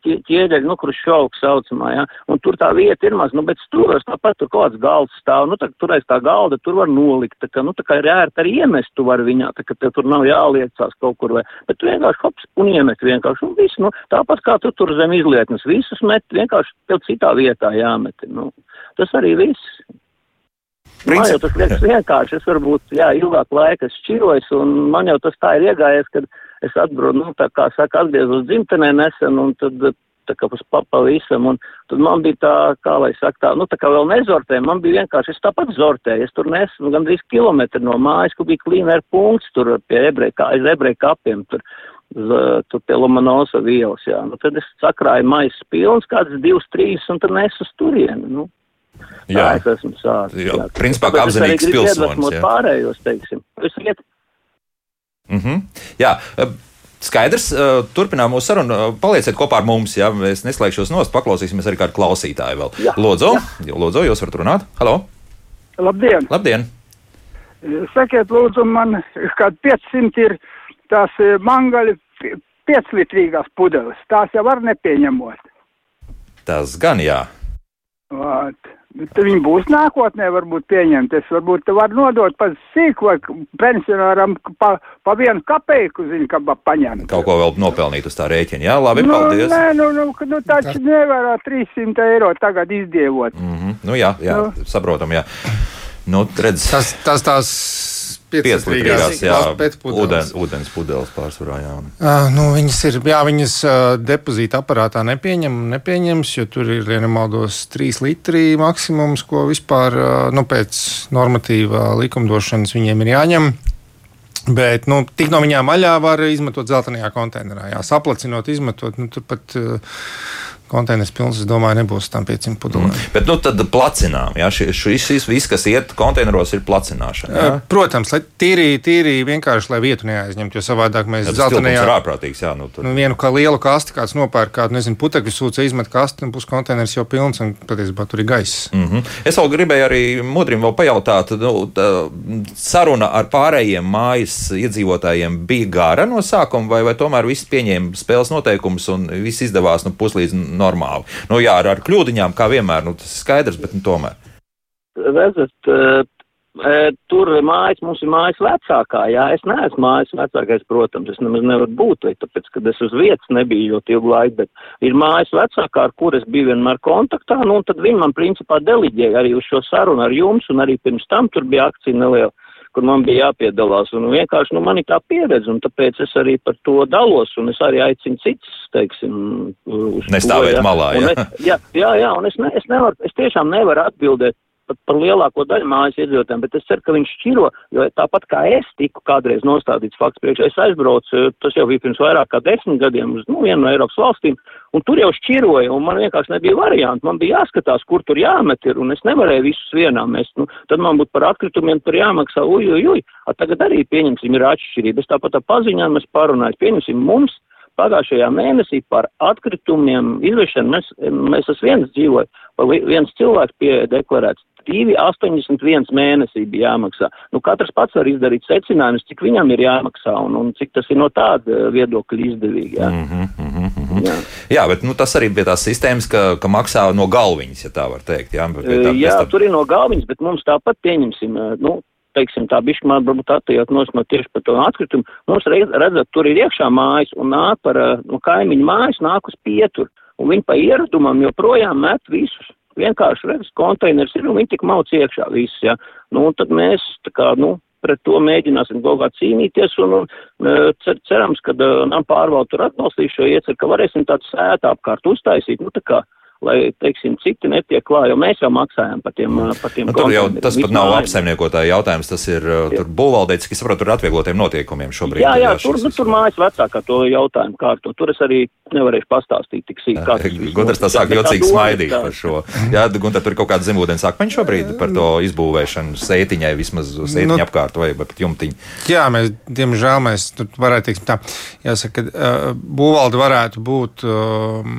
tie- ķieģeļi, nu, kurš šauks saucamā, jā. Un tur tā vieta ir maz, nu, bet stūros tāpat tur kaut kāds galds stāv. Nu, tā, tur aiz tā galda tur var nolikt. Tā kā, nu, tā kā ir ērti arī iemest tu var viņā, tā kā tev tur nav jāliecās kaut kur vai. Bet tu vienkārši hops un iemet vienkārši. Un viss, nu, tāpat kā tu tur zem izlietnes visus met, vienkārši tev citā vietā jāmet. Nu, tas arī viss. Man Princip- jau tas liekas *laughs* vienkārši. Es varbūt, jā, ilgāku laiku esmu šķirojis, un man jau tas tā ir iegājies, kad es atbraucu, nu, tā kā saka, atgriezos dzimtenē nesen, un tad tā kā uz papavisam, un tad man bija tā, kā lai saka, tā, nu, tā kā vēl nezortēju, man bija vienkārši, es tāpat zortēju, es tur nesu, gandrīz kilometru no mājas, kur bija klīnēra punkts, tur pie ebreja, kā, aiz ebreja kapiem, tur, z, tur pie Lomanosa vielas, jā, nu, tad es sakrāju maisas pilns, kāds divs, trīs, un tad nesu uz turieni, nu. Jā. Tā es esmu sācis. Jā, principā kā apzinīgs pilsonis, jā. Pārējos, teiksim. Es iet, Mm -hmm. Jā, eh, skaidrs. eh, Turpinām mūsu sarunu. Eh, Palieciet kopā ar mums. Jā, es neslēgšos nost, paklausīsimies arī kādu klausītāju vēl. Jā, Lūdzu, jā. Lūdzu, jūs varat runāt. Halo! Labdien! Labdien! Sakiet, lūdzu, man kad 500 ir tās mangaļi 5-litrīgās pudeles. Tās jau var nepieņemot. Tas gan jā. Vāt. Bet Viņi būs nākotnē, varbūt pieņemt. Es varbūt te var nodot pa sīku vai pensionāram pa, pa vienu kapeiku, zinu, ka pa paņemt. Kaut ko vēl nopelnīt uz tā rēķina. Jā, labi, nu, paldies. nē, nu, nu, nu taču nevar 300 eiro tagad izdievot. Mm -hmm. Nu, jā, jā Nu. saprotam. Jā. Nu, redz, Tas, tas tās pieclitrīgās, jā, ūdens, ūdens pudeles pārsvarā. Jā. Uh, nu, viņas ir, jā, viņas uh, depozīta aparātā nepieņem, nepieņems, jo tur ir, ja nemaldos, 3 litri maksimums, ko vispār uh, nu, pēc normatīvā likumdošanas viņiem ir jāņem. Bet nu, tik no viņām maļā var izmantot zeltainajā konteinerā. Jā, saplacinot, izmantot. Nu, turpat uh, konteiners pilns, es domāju, nebūs tam 500 pudelēm. Mm. Bet nu, tad placinām. Jā, šis, viss, kas iet konteineros, ir placināšana. Jā. Protams, lai tīri, tīri vienkārši, lai vietu neaizņemtu, jo savādāk mēs zeltainajā ir ārprātīgs. Jā, nu, tur. Nu, vienu kā lielu kasti, kāds nopērk kādu, nezinu, putekļu sūcē, izmet kasti, un puskonteiners jau pilns, un patiesībā tur ir gaiss. Mm -hmm. Es vēl gribēju arī Mudrim vēl pajautāt, nu, tā, saruna ar pārējiem mājas iedzīvotājiem bija gara no sākuma, vai, vai tomēr viss pieņēma spēles noteikumus un viss izdevās nu, puslīdz normāli. Nu, jā, ar, ar kļūdiņām, kā vienmēr, nu, tas ir skaidrs, bet nu, tomēr. redzat, eh, eh, tur mājas, mums ir mājas vecākā, jā, es neesmu mājas vecākais, protams, es nemaz nevaru būt, vai tāpēc, ka es uz vietas nebiju ļoti ilgu laiku, bet ir mājas vecākā, ar kur es biju vienmēr kontaktā, nu, un tad viņi man principā deliģēja arī uz šo sarunu ar jums, un arī pirms tam tur bija akcija neliela kur man bija jāpiedalās. Un vienkārši nu, man ir tā pieredze, un tāpēc es arī par to dalos, un es arī aicinu citus, teiksim, uz to, Nestāvēt ja. malā, Un jā. es- jā, jā, jā, un es, ne, es, nevaru, es tiešām nevaru atbildēt pat par lielāko daļu mājas iedzīvotājiem, bet es ceru, ka viņš šķiro, jo tāpat kā es tiku kādreiz nostādīts fakts priekšā, es aizbraucu, tas jau bija pirms vairāk kā desmit gadiem uz nu, vienu no Eiropas valstīm, un tur jau šķiroja, un man vienkārši nebija variantu, man bija jāskatās, kur tur jāmet ir, un es nevarēju visus vienā mest, nu, tad man būtu par atkritumiem tur jāmaksā, uj, uj, uj, A tagad arī pieņemsim ir atšķirība, es tāpat ar paziņām es parunāju, pieņemsim mums, pagājušajā mēnesī par atkritumiem izvešanu mēs, mēs esam viens dzīvoju, viens cilvēks pie deklarēts 2,81 mēnesī bija jāmaksā. Nu, katrs pats var izdarīt secinājumus, cik viņam ir jāmaksā un, un cik tas ir no tāda viedokļa izdevīgi. Jā, mm -hmm, mm -hmm. jā. jā bet nu, tas arī bija tās sistēmas, ka, ka maksā no galviņas, ja tā var teikt. Jā, jā tā... tur ir no galviņas, bet mums tāpat pieņemsim. Nu, teiksim, tā bišķi man varbūt attējot no tieši par to atkritumu. Mums redzat, tur ir iekšā mājas un nāk par no kaimiņu mājas, nāk uz pieturu. Un viņi pa ieradumam joprojām met visus. Vienkārši redz, konteiners ir un viņi tik mauc iekšā visus, ja. Nu, un tad mēs, tā kā, nu, pret to mēģināsim kaut kā cīnīties un, un cer, cerams, ka nam pārvaldu tur atbalstīs šo ieceru, ka varēsim tādu sētu apkārt uztaisīt, nu, tā kā lai, teiksim, citi netiek klāt, jo mēs jau maksājam par tiem, par tiem nu, tur jau tas pat nav apsaimniekotāja jautājums, tas ir jā. tur būvvaldē, cik es saprotu, tur atvieglotiem notiekumiem šobrīd. Jā, jā, tur, nu, tur mājas vecākā to jautājumu kārto. Tur es arī nevarēšu pastāstīt tik sīk. Gunārs tā sāk jocīgi smaidīt par šo. Jā, Gunār, tur ir kaut kāda zemūdens akmeņa šobrīd par to izbūvēšanu sētiņai, vismaz sētiņa nu, apkārt vai pat jumtiņu. Jā, mēs, diemžēl, mēs tur varētu teikt tā, jāsaka, būvvalde varētu būt um,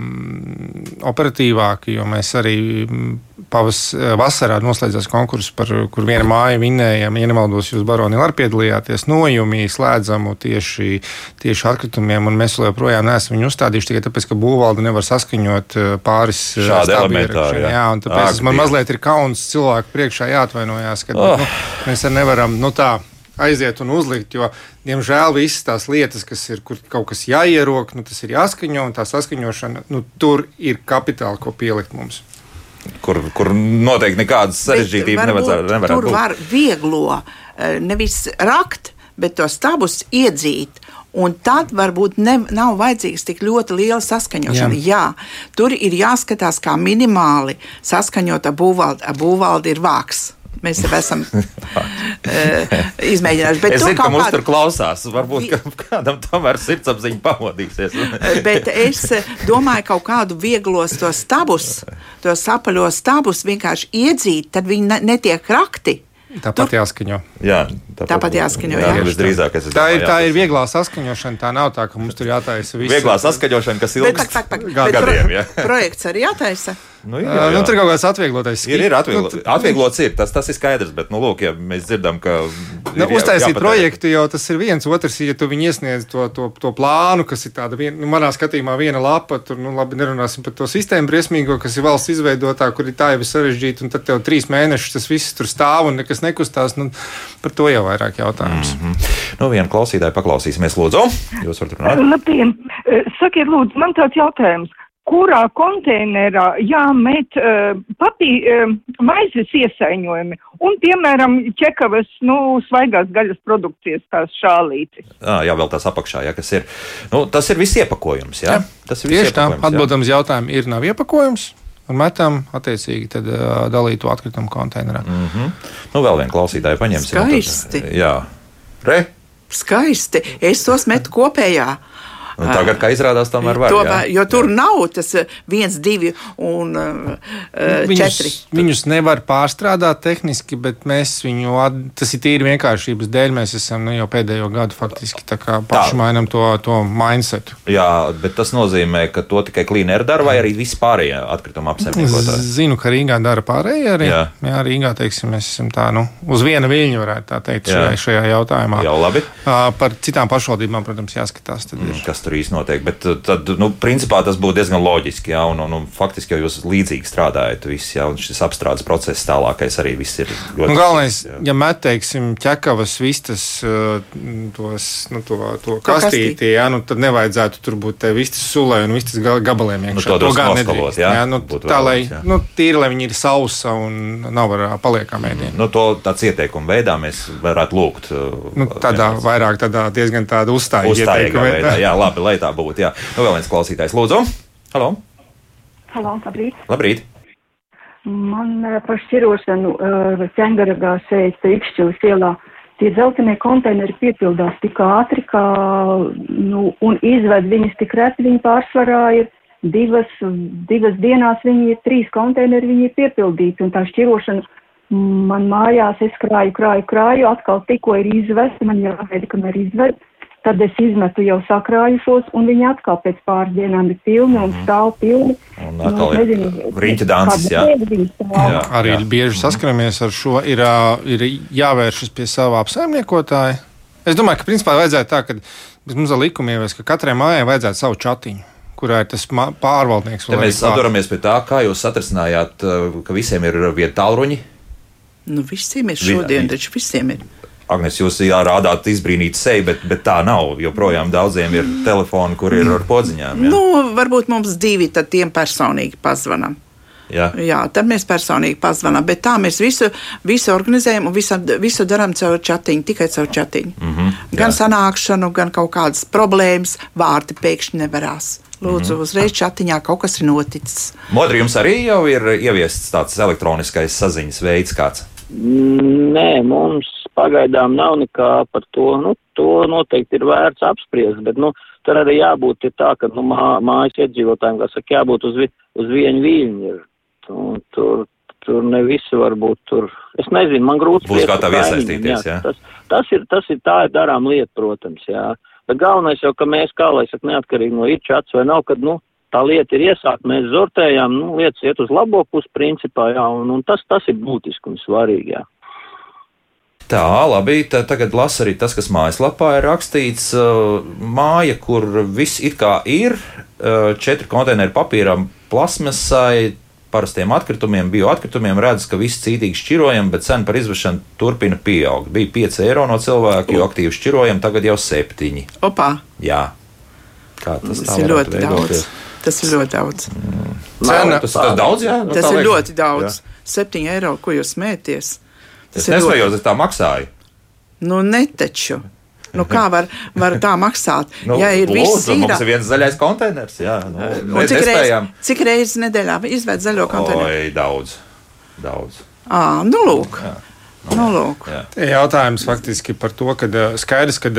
operatīva aktīvāki, jo mēs arī mm, pavas, vasarā noslēdzās konkurss, par, kur viena māja vinēja, ja nemaldos, jūs baroni arī piedalījāties nojumī, slēdzamu tieši, tieši atkritumiem, un mēs joprojām neesam viņu uzstādījuši tikai tāpēc, ka būvvalde nevar saskaņot eh, pāris eh, šādu elementu. Jā, jā, un tāpēc Ak, man mazliet ir kauns cilvēku priekšā jāatvainojās, ka oh. nu, mēs nevaram, nu tā aiziet un uzlikt. Jo, diemžēl, visas tās lietas, kas ir, kur kaut kas jāierok, nu, tas ir jāskaņo, un tā saskaņošana, nu, tur ir kapitāli, ko pielikt mums. Kur, kur noteikti nekādas sarežģītības nevarētu būt. Tur var vieglo eh, nevis rakt, bet tos stabus iedzīt. Un tad varbūt ne, nav vajadzīgs tik ļoti liela saskaņošana. Jā. Jā, tur ir jāskatās, kā minimāli saskaņota būvvalde, būvvalde ir vāks. Mēs jau esam uh, *laughs* izmēģinājuši. Bet es zinu, ka mums kādu... tur klausās. Varbūt ka kādam tomēr sirdsapziņa pamodīsies. bet es domāju, ka kaut kādu vieglos tos stabus, tos apaļos stabus vienkārši iedzīt, tad viņi netiek rakti. Tāpat Tur... jāskaņo. Jā, tāpat, tāpat jāskaņo. Jā, jā. Visdrīzāk, tā, domāju, ir, tā ir vieglā saskaņošana. Tā nav tā, ka mums tur jātaisa viss. Vieglā saskaņošana, kas ilgst gadiem. Pro, projekts arī jātaisa. Nu, jā, jā. Nu, tur kaut kāds atvieglotais ir. Ir atvieglo, nu, atvieglots, ir, tas, tas ir skaidrs, bet, nu, lūk, ja mēs dzirdam, ka. Nu, uztaisīt jāpatēr. projektu jau tas ir viens, otrs, ja tu viņi iesniedz to, to, to plānu, kas ir tāda, vien, nu, manā skatījumā, viena lapa, tur, nu, labi, nerunāsim par to sistēmu briesmīgo, kas ir valsts izveidotā, kur ir tā jau sarežģīta, un tad tev trīs mēnešus tas viss tur stāv un nekas nekustās. Nu, par to jau vairāk jautājums. Mm -hmm. Nu, vienu klausītāju paklausīsimies, lūdzu. Jūs varat runāt. Labdien! Sakiet, lūdzu, man tāds jautājums kurā konteinerā jāmet uh, papī, uh, maizes iesaiņojumi un, piemēram, ķekavas, nu, svaigās gaļas produkcijas tās šālītes. À, jā, vēl tās apakšā, jā, kas ir. Nu, tas ir viss iepakojums, jā? jā. Tas ir Tieši tā, atbildams jautājumu ir nav iepakojums. Un metam, attiecīgi, tad, uh, dalītu atkritumu konteinerā. Mm -hmm. Nu, vēl vienu klausītāju paņemsim. Skaisti. Tad, jā, re? Skaisti. Es tos metu kopējā. Un tagad, kā izrādās, tomēr var. To, jā. Jo tur jā. nav tas eh, viens, divi un uh, viņus, četri. Viņus nevar pārstrādāt tehniski, bet mēs viņu, tas ir tīri vienkāršības dēļ, mēs esam nu, jau pēdējo gadu faktiski paši mainām to, to mindsetu. Jā, bet tas nozīmē, ka to tikai klīneri dara vai arī vispārējie atkrituma apsaimniekotāji? Zinu, ka Rīgā dara pārējie arī. Jā, jā Rīgā, teiksim, mēs esam tā, nu, uz viena viļņa varētu tā teikt šajā, šajā jautājumā. Jau labi. Par citām pašvaldībām, protams, jāskatās. Mm, kas tur īsti notiek. Bet uh, tad, nu, principā tas būtu diezgan loģiski. Jā, un, un, un faktiski jau jūs līdzīgi strādājat. Viss, jā, un šis apstrādes process tālākais arī viss ir ļoti. Nu, galvenais, jā. ja met, teiksim, ķekavas vistas uh, tos, nu, to, to kastīti, jā, nu, tad nevajadzētu tur būt vistas sulē un vistas gabaliem iekšā. Nu, to to gan nedrīkst. Jā, jā, nu, tā, lai, jā. nu, tīri, lai viņi ir sausa un nav ar paliekām ēdienu. Nu, to tāds ieteikumu veidā mēs varētu lūgt. Uh, nu, tādā vairāk tādā diezgan tāda uzstājīga ieteikuma veidā. Jā, labi, lai tā būtu. Jā. Nu, vēl viens klausītājs, lūdzu. Halo! Halo, labrīt! labrīt. Man uh, par šķirošanu uh, ķengaragā šeit Ikšķilas ielā tie dzeltenie konteineri piepildās tik ātri, kā, nu, un izved viņus tik reti, viņi pārsvarā ir divas, divas dienās, viņi ir trīs konteineri, viņi ir piepildīti, un tā šķirošana man mājās, es krāju, krāju, krāju, atkal tikko ir izvesta, man jāgaida, kamēr izved, tad es izmetu jau sakrājušos, un viņi atkal pēc pāris dienām ir pilni un stāv pilni. Un atkal ir riņķa dances, jā. jā. Arī jā. bieži saskaramies ar šo, ir, ir jāvēršas pie sava apsaimniekotāja. Es domāju, ka principā vajadzētu tā, ka mums ir likumi ievies, ka katrai mājai vajadzētu savu čatiņu kurā ir tas pārvaldnieks. Mēs atduramies pie tā, kā jūs atrisinājāt, ka visiem ir vieta tālruņi. Nu, visiem ir šodien, taču visiem ir. Agnēs, jūs jārādāt izbrīnīt seju, bet, bet tā nav. Joprojām daudziem ir telefoni, kur ir ar podziņām. Jā. Nu, varbūt mums divi tad tiem personīgi pazvanām. Jā. jā, tad mēs personīgi pazvanām, bet tā mēs visu, visu organizējam un visu, visu darām caur chatiņu, tikai caur chatiņu. Mm -hmm, jā. gan sanākšanu, gan kaut kādas problēmas, vārdi pēkšņi nevarās. Lūdzu, mm -hmm. uzreiz chatiņā kaut kas ir noticis. Modri, jums arī jau ir ieviests tāds elektroniskais saziņas veids kāds? Nē, mums pagaidām nav nekā par to. Nu, to noteikti ir vērts apspriest, bet nu, tur arī jābūt tā, ka nu, mā, mājas iedzīvotājiem, kā saka, jābūt uz, vi, uz vienu viļņu. Tur, tur, tur ne visi varbūt tur. Es nezinu, man grūti būs gatavi iesaistīties. Jā. Jā. Tas, tas, ir, tas ir tā ir darām lieta, protams. Jā. Bet galvenais jau, ka mēs, kā lai saka, neatkarīgi no ir čats vai nav, kad, nu, tā lieta ir iesākta, mēs zortējām, nu, lietas iet uz labo pusi principā, jā, un, un tas, tas ir būtiski un svarīgi, jā. Tā, labi. Tā, tagad lasu arī tas, kas mājaslapā ir rakstīts. Uh, māja, kur viss it kā ir, uh, četri konteineri papīram, plasmasai, parastiem atkritumiem, bioatkritumiem, redz, ka viss cītīgi šķirojam, bet cena par izvešanu turpina pieaugt. Bija 5 eiro no cilvēka, jo aktīvi šķirojam, tagad jau 7. Opā! Jā. Kā tas, tas ir ļoti daudz. Tas ir ļoti daudz. Mm. Cena, tas, tas, daudz jā, no tas ir liekas. ļoti daudz. Jā. 7 eiro, ko jūs smēties? Tas es nespēju, es tā maksāju. Nu, netaču. Nu, kā var, var tā maksāt? *laughs* nu, ja ir viss īra... mums ir viens zaļais konteiners. Jā, nu, mēs cik, reiz, cik reizes nedēļā izvērt zaļo konteineru? Oi, daudz. daudz. À, nu, lūk. Jā. Nu, lūk. Jā. Jautājums faktiski par to, ka skaidrs, ka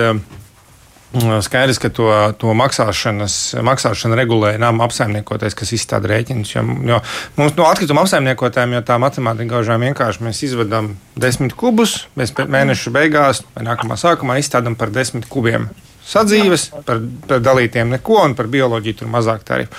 Skaidrs, ka to, to maksāšanu regulē nama apsaimniekotais, kas izstāda rēķinus. Jo, jo mums no atkrituma apsaimniekotājiem jau tā matemātika gaužām vienkārši. Mēs izvedam desmit kubus, mēs mēneša beigās vai nākamā sākumā izstādām par desmit kubiem sadzīves, par, par dalītiem neko un par bioloģiju tur mazāk tarifu.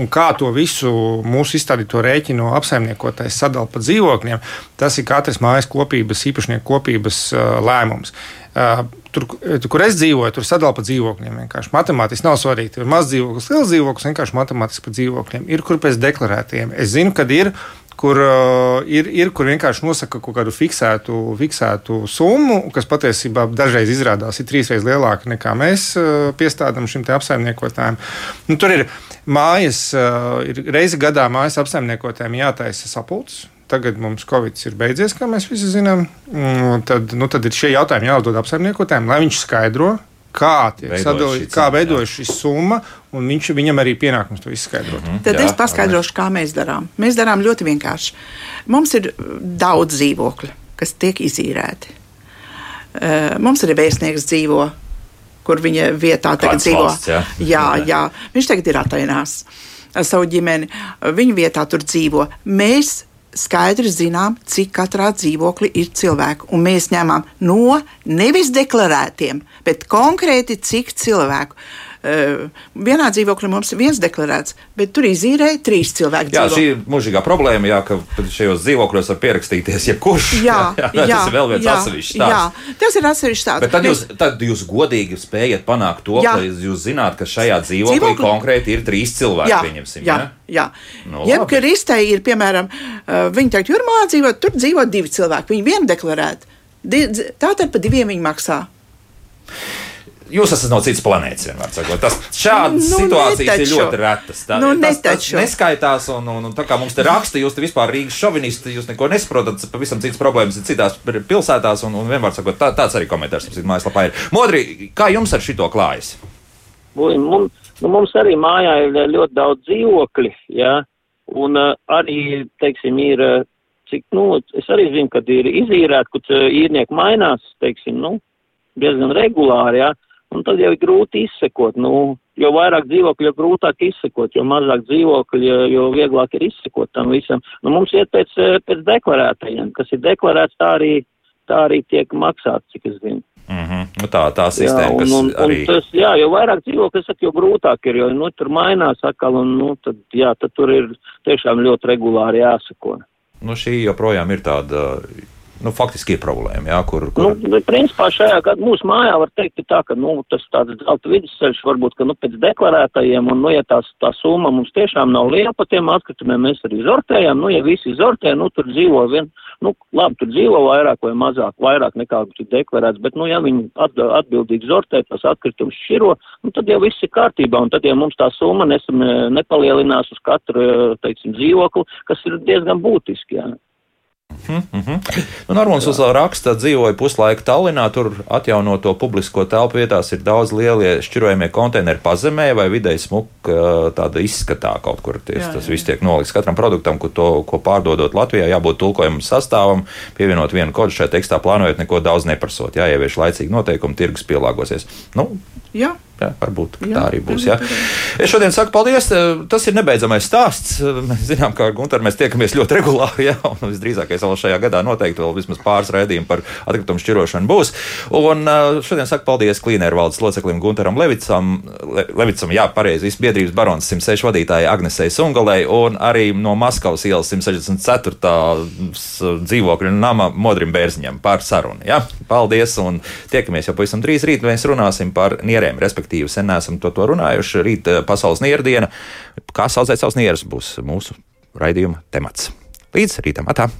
Un kā to visu mūsu izstādīto rēķinu apsaimniekotājs sadala pa dzīvokļiem, tas ir katras mājas kopības, īpašnieku kopības uh, lēmums. Uh, tur, kur es dzīvoju, tur sadalīja pa dzīvokļiem. Vienkārši matemātiski nav svarīgi. Ir maz dzīvoklis, liels dzīvoklis, vienkārši matemātiski pa dzīvokļiem. Ir kur pēc deklarētiem. Es zinu, kad ir kur uh, ir, ir, kur vienkārši nosaka kaut kādu fiksētu, fiksētu summu, kas patiesībā dažreiz izrādās ir trīsreiz lielāka nekā mēs uh, piestādām šim apsaimniekotājiem. Nu, tur ir mājas, uh, ir reizi gadā mājas apsaimniekotājiem jātaisa sapulcs. Tagad mums Covid ir beidzies, kā mēs visi zinām. Mm, tad, nu, tad ir šie jautājumi jāuzdod apsaimniekotājiem, lai viņš skaidro, kā, sadalī, kā veidojas šī summa, un viņš, viņam arī pienākums to izskaidrot. Mm -hmm. Tad jā, es paskaidrošu, kā mēs darām. Mēs darām ļoti vienkārši. Mums ir daudz dzīvokļu, kas tiek izīrēti. Uh, mums arī vēstnieks dzīvo, kur viņa vietā tagad Kāds dzīvo. Valsts, jā? Jā, jā, viņš tagad ir Atenās ar savu ģimeni. Viņa vietā tur dzīvo. Mēs skaidri zinām, cik katrā dzīvoklī ir cilvēku. Un mēs ņemam no nevis deklarētiem, bet konkrēti cik cilvēku. Uh, vienā dzīvoklī mums ir viens deklarēts, bet tur izīrēja trīs cilvēki. Jā, dzīvo. šī ir mūžīgā problēma, jā, ka šajos dzīvokļos var pierakstīties jebkurš. Jā, jā, *laughs* jā, jā, tas ir vēl viens atsevišķs stāsts. Jā, tas ir atsevišķs stāsts. Bet tad jūs, tad jūs godīgi spējat panākt to, jā. ka jūs zināt, ka šajā dzīvoklī, dzīvoklī... konkrēti ir trīs cilvēki. Jā, pieņemsim, jā, jā. Nu, Jebkuristē ir, piemēram, viņi teikt, jūrmā dzīvo, tur dzīvo divi cilvēki, viņi vienu deklarēt. Tātad pa diviem viņi maksā. Jūs esat no citas planētas, vienmēr sakot. Tas šādas nu, situācijas netaču. ir ļoti retas. Tā, nu, tas, tas neskaitās, un, un, un tā kā mums te raksta, jūs te vispār Rīgas šovinisti, jūs neko nesaprotat, pavisam citas problēmas ir citās pilsētās, un, un vienmēr sakot, tā, tāds arī komentārs mums mājaslapā ir. Modri, kā jums ar šito klājas? Mums, nu, mums arī mājā ir ļoti daudz dzīvokļi, jā, un uh, arī, teiksim, ir, uh, cik, nu, es arī zinu, kad ir izīrēt, kad uh, īrnieki mainās, teiksim, nu, diezgan regulāri, jā. Un tad jau ir grūti izsekot. Nu, jo vairāk dzīvokļu, jo grūtāk izsekot, jo mazāk dzīvokļu, jo, jo vieglāk ir izsekot tam visam. Nu, mums iet pēc, pēc deklarētajiem, kas ir deklarēts, tā arī, tā arī tiek maksāts, cik es zinu. Mm -hmm. nu, tā tā Jā, sistēma, un, kas un, arī. un tas, jā, jo vairāk dzīvokļu, jo grūtāk ir, jo nu, tur mainās atkal, un nu, tad, jā, tad tur ir tiešām ļoti regulāri jāsako. Nu, šī joprojām ir tāda, nu, faktiski ir problēma, jā, kur. kur... Nu, principā šajā gadā mūsu mājā var teikt tā, ka nu, tas tāds zelta vidusceļš varbūt, ka nu, pēc deklarētajiem, un nu, ja tās, tā summa mums tiešām nav liela par tiem atkritumiem, mēs arī zortējam, nu, ja visi zortē, nu, tur dzīvo vien, nu, labi, tur dzīvo vairāk vai mazāk, vairāk nekā tur deklarēts, bet, nu, ja viņi at, atbildīgi zortē tos atkritumus širo, nu, tad jau viss ir kārtībā, un tad, ja mums tā summa nesam, nepalielinās uz katru, teiksim, dzīvokli, kas ir diezgan būtiski, jā. Mm -hmm. nu, Normāls uz raksta dzīvoja puslaiku Tallinā. Tur atjaunoto publisko telpu vietās ir daudz lielie šķirojamie konteineri pazemē vai vidēji smuka tāda izskatā kaut kur. Ties, jā, jā. Tas viss tiek nolikts katram produktam, ko, to, ko pārdodot Latvijā, jābūt tulkojumam sastāvam, pievienot vienu kodu šajā tekstā, plānojot neko daudz neprasot. Jāievieš laicīgi noteikumi, tirgus pielāgosies. Nu, jā. Jā, varbūt jā, tā arī būs. Jā. Es šodien saku paldies. Tas ir nebeidzamais stāsts. Mēs zinām, ka ar Gunteru mēs tiekamies ļoti regulāri. Jā, un visdrīzākais vēl šajā gadā noteikti vēl vismaz pāris raidījumi par atkritumu šķirošanu būs. Un šodien saku paldies Klīnēra valdes loceklim Gunteram Levicam. Le, Levicam, jā, pareizi, biedrības barons 106 vadītāja Agnesei Sungalei un arī no Maskavas ielas 164. dzīvokļa nama Modrim Bērziņam par sarunu. Jā. Paldies un tiekamies jau pavisam drīz rīt. Mēs runāsim par nierēm, respektīvi respektīvi sen neesam to, to runājuši. Rīt eh, pasaules nierdiena, kā saucēt savus nierus, būs mūsu raidījuma temats. Līdz rītam, atā!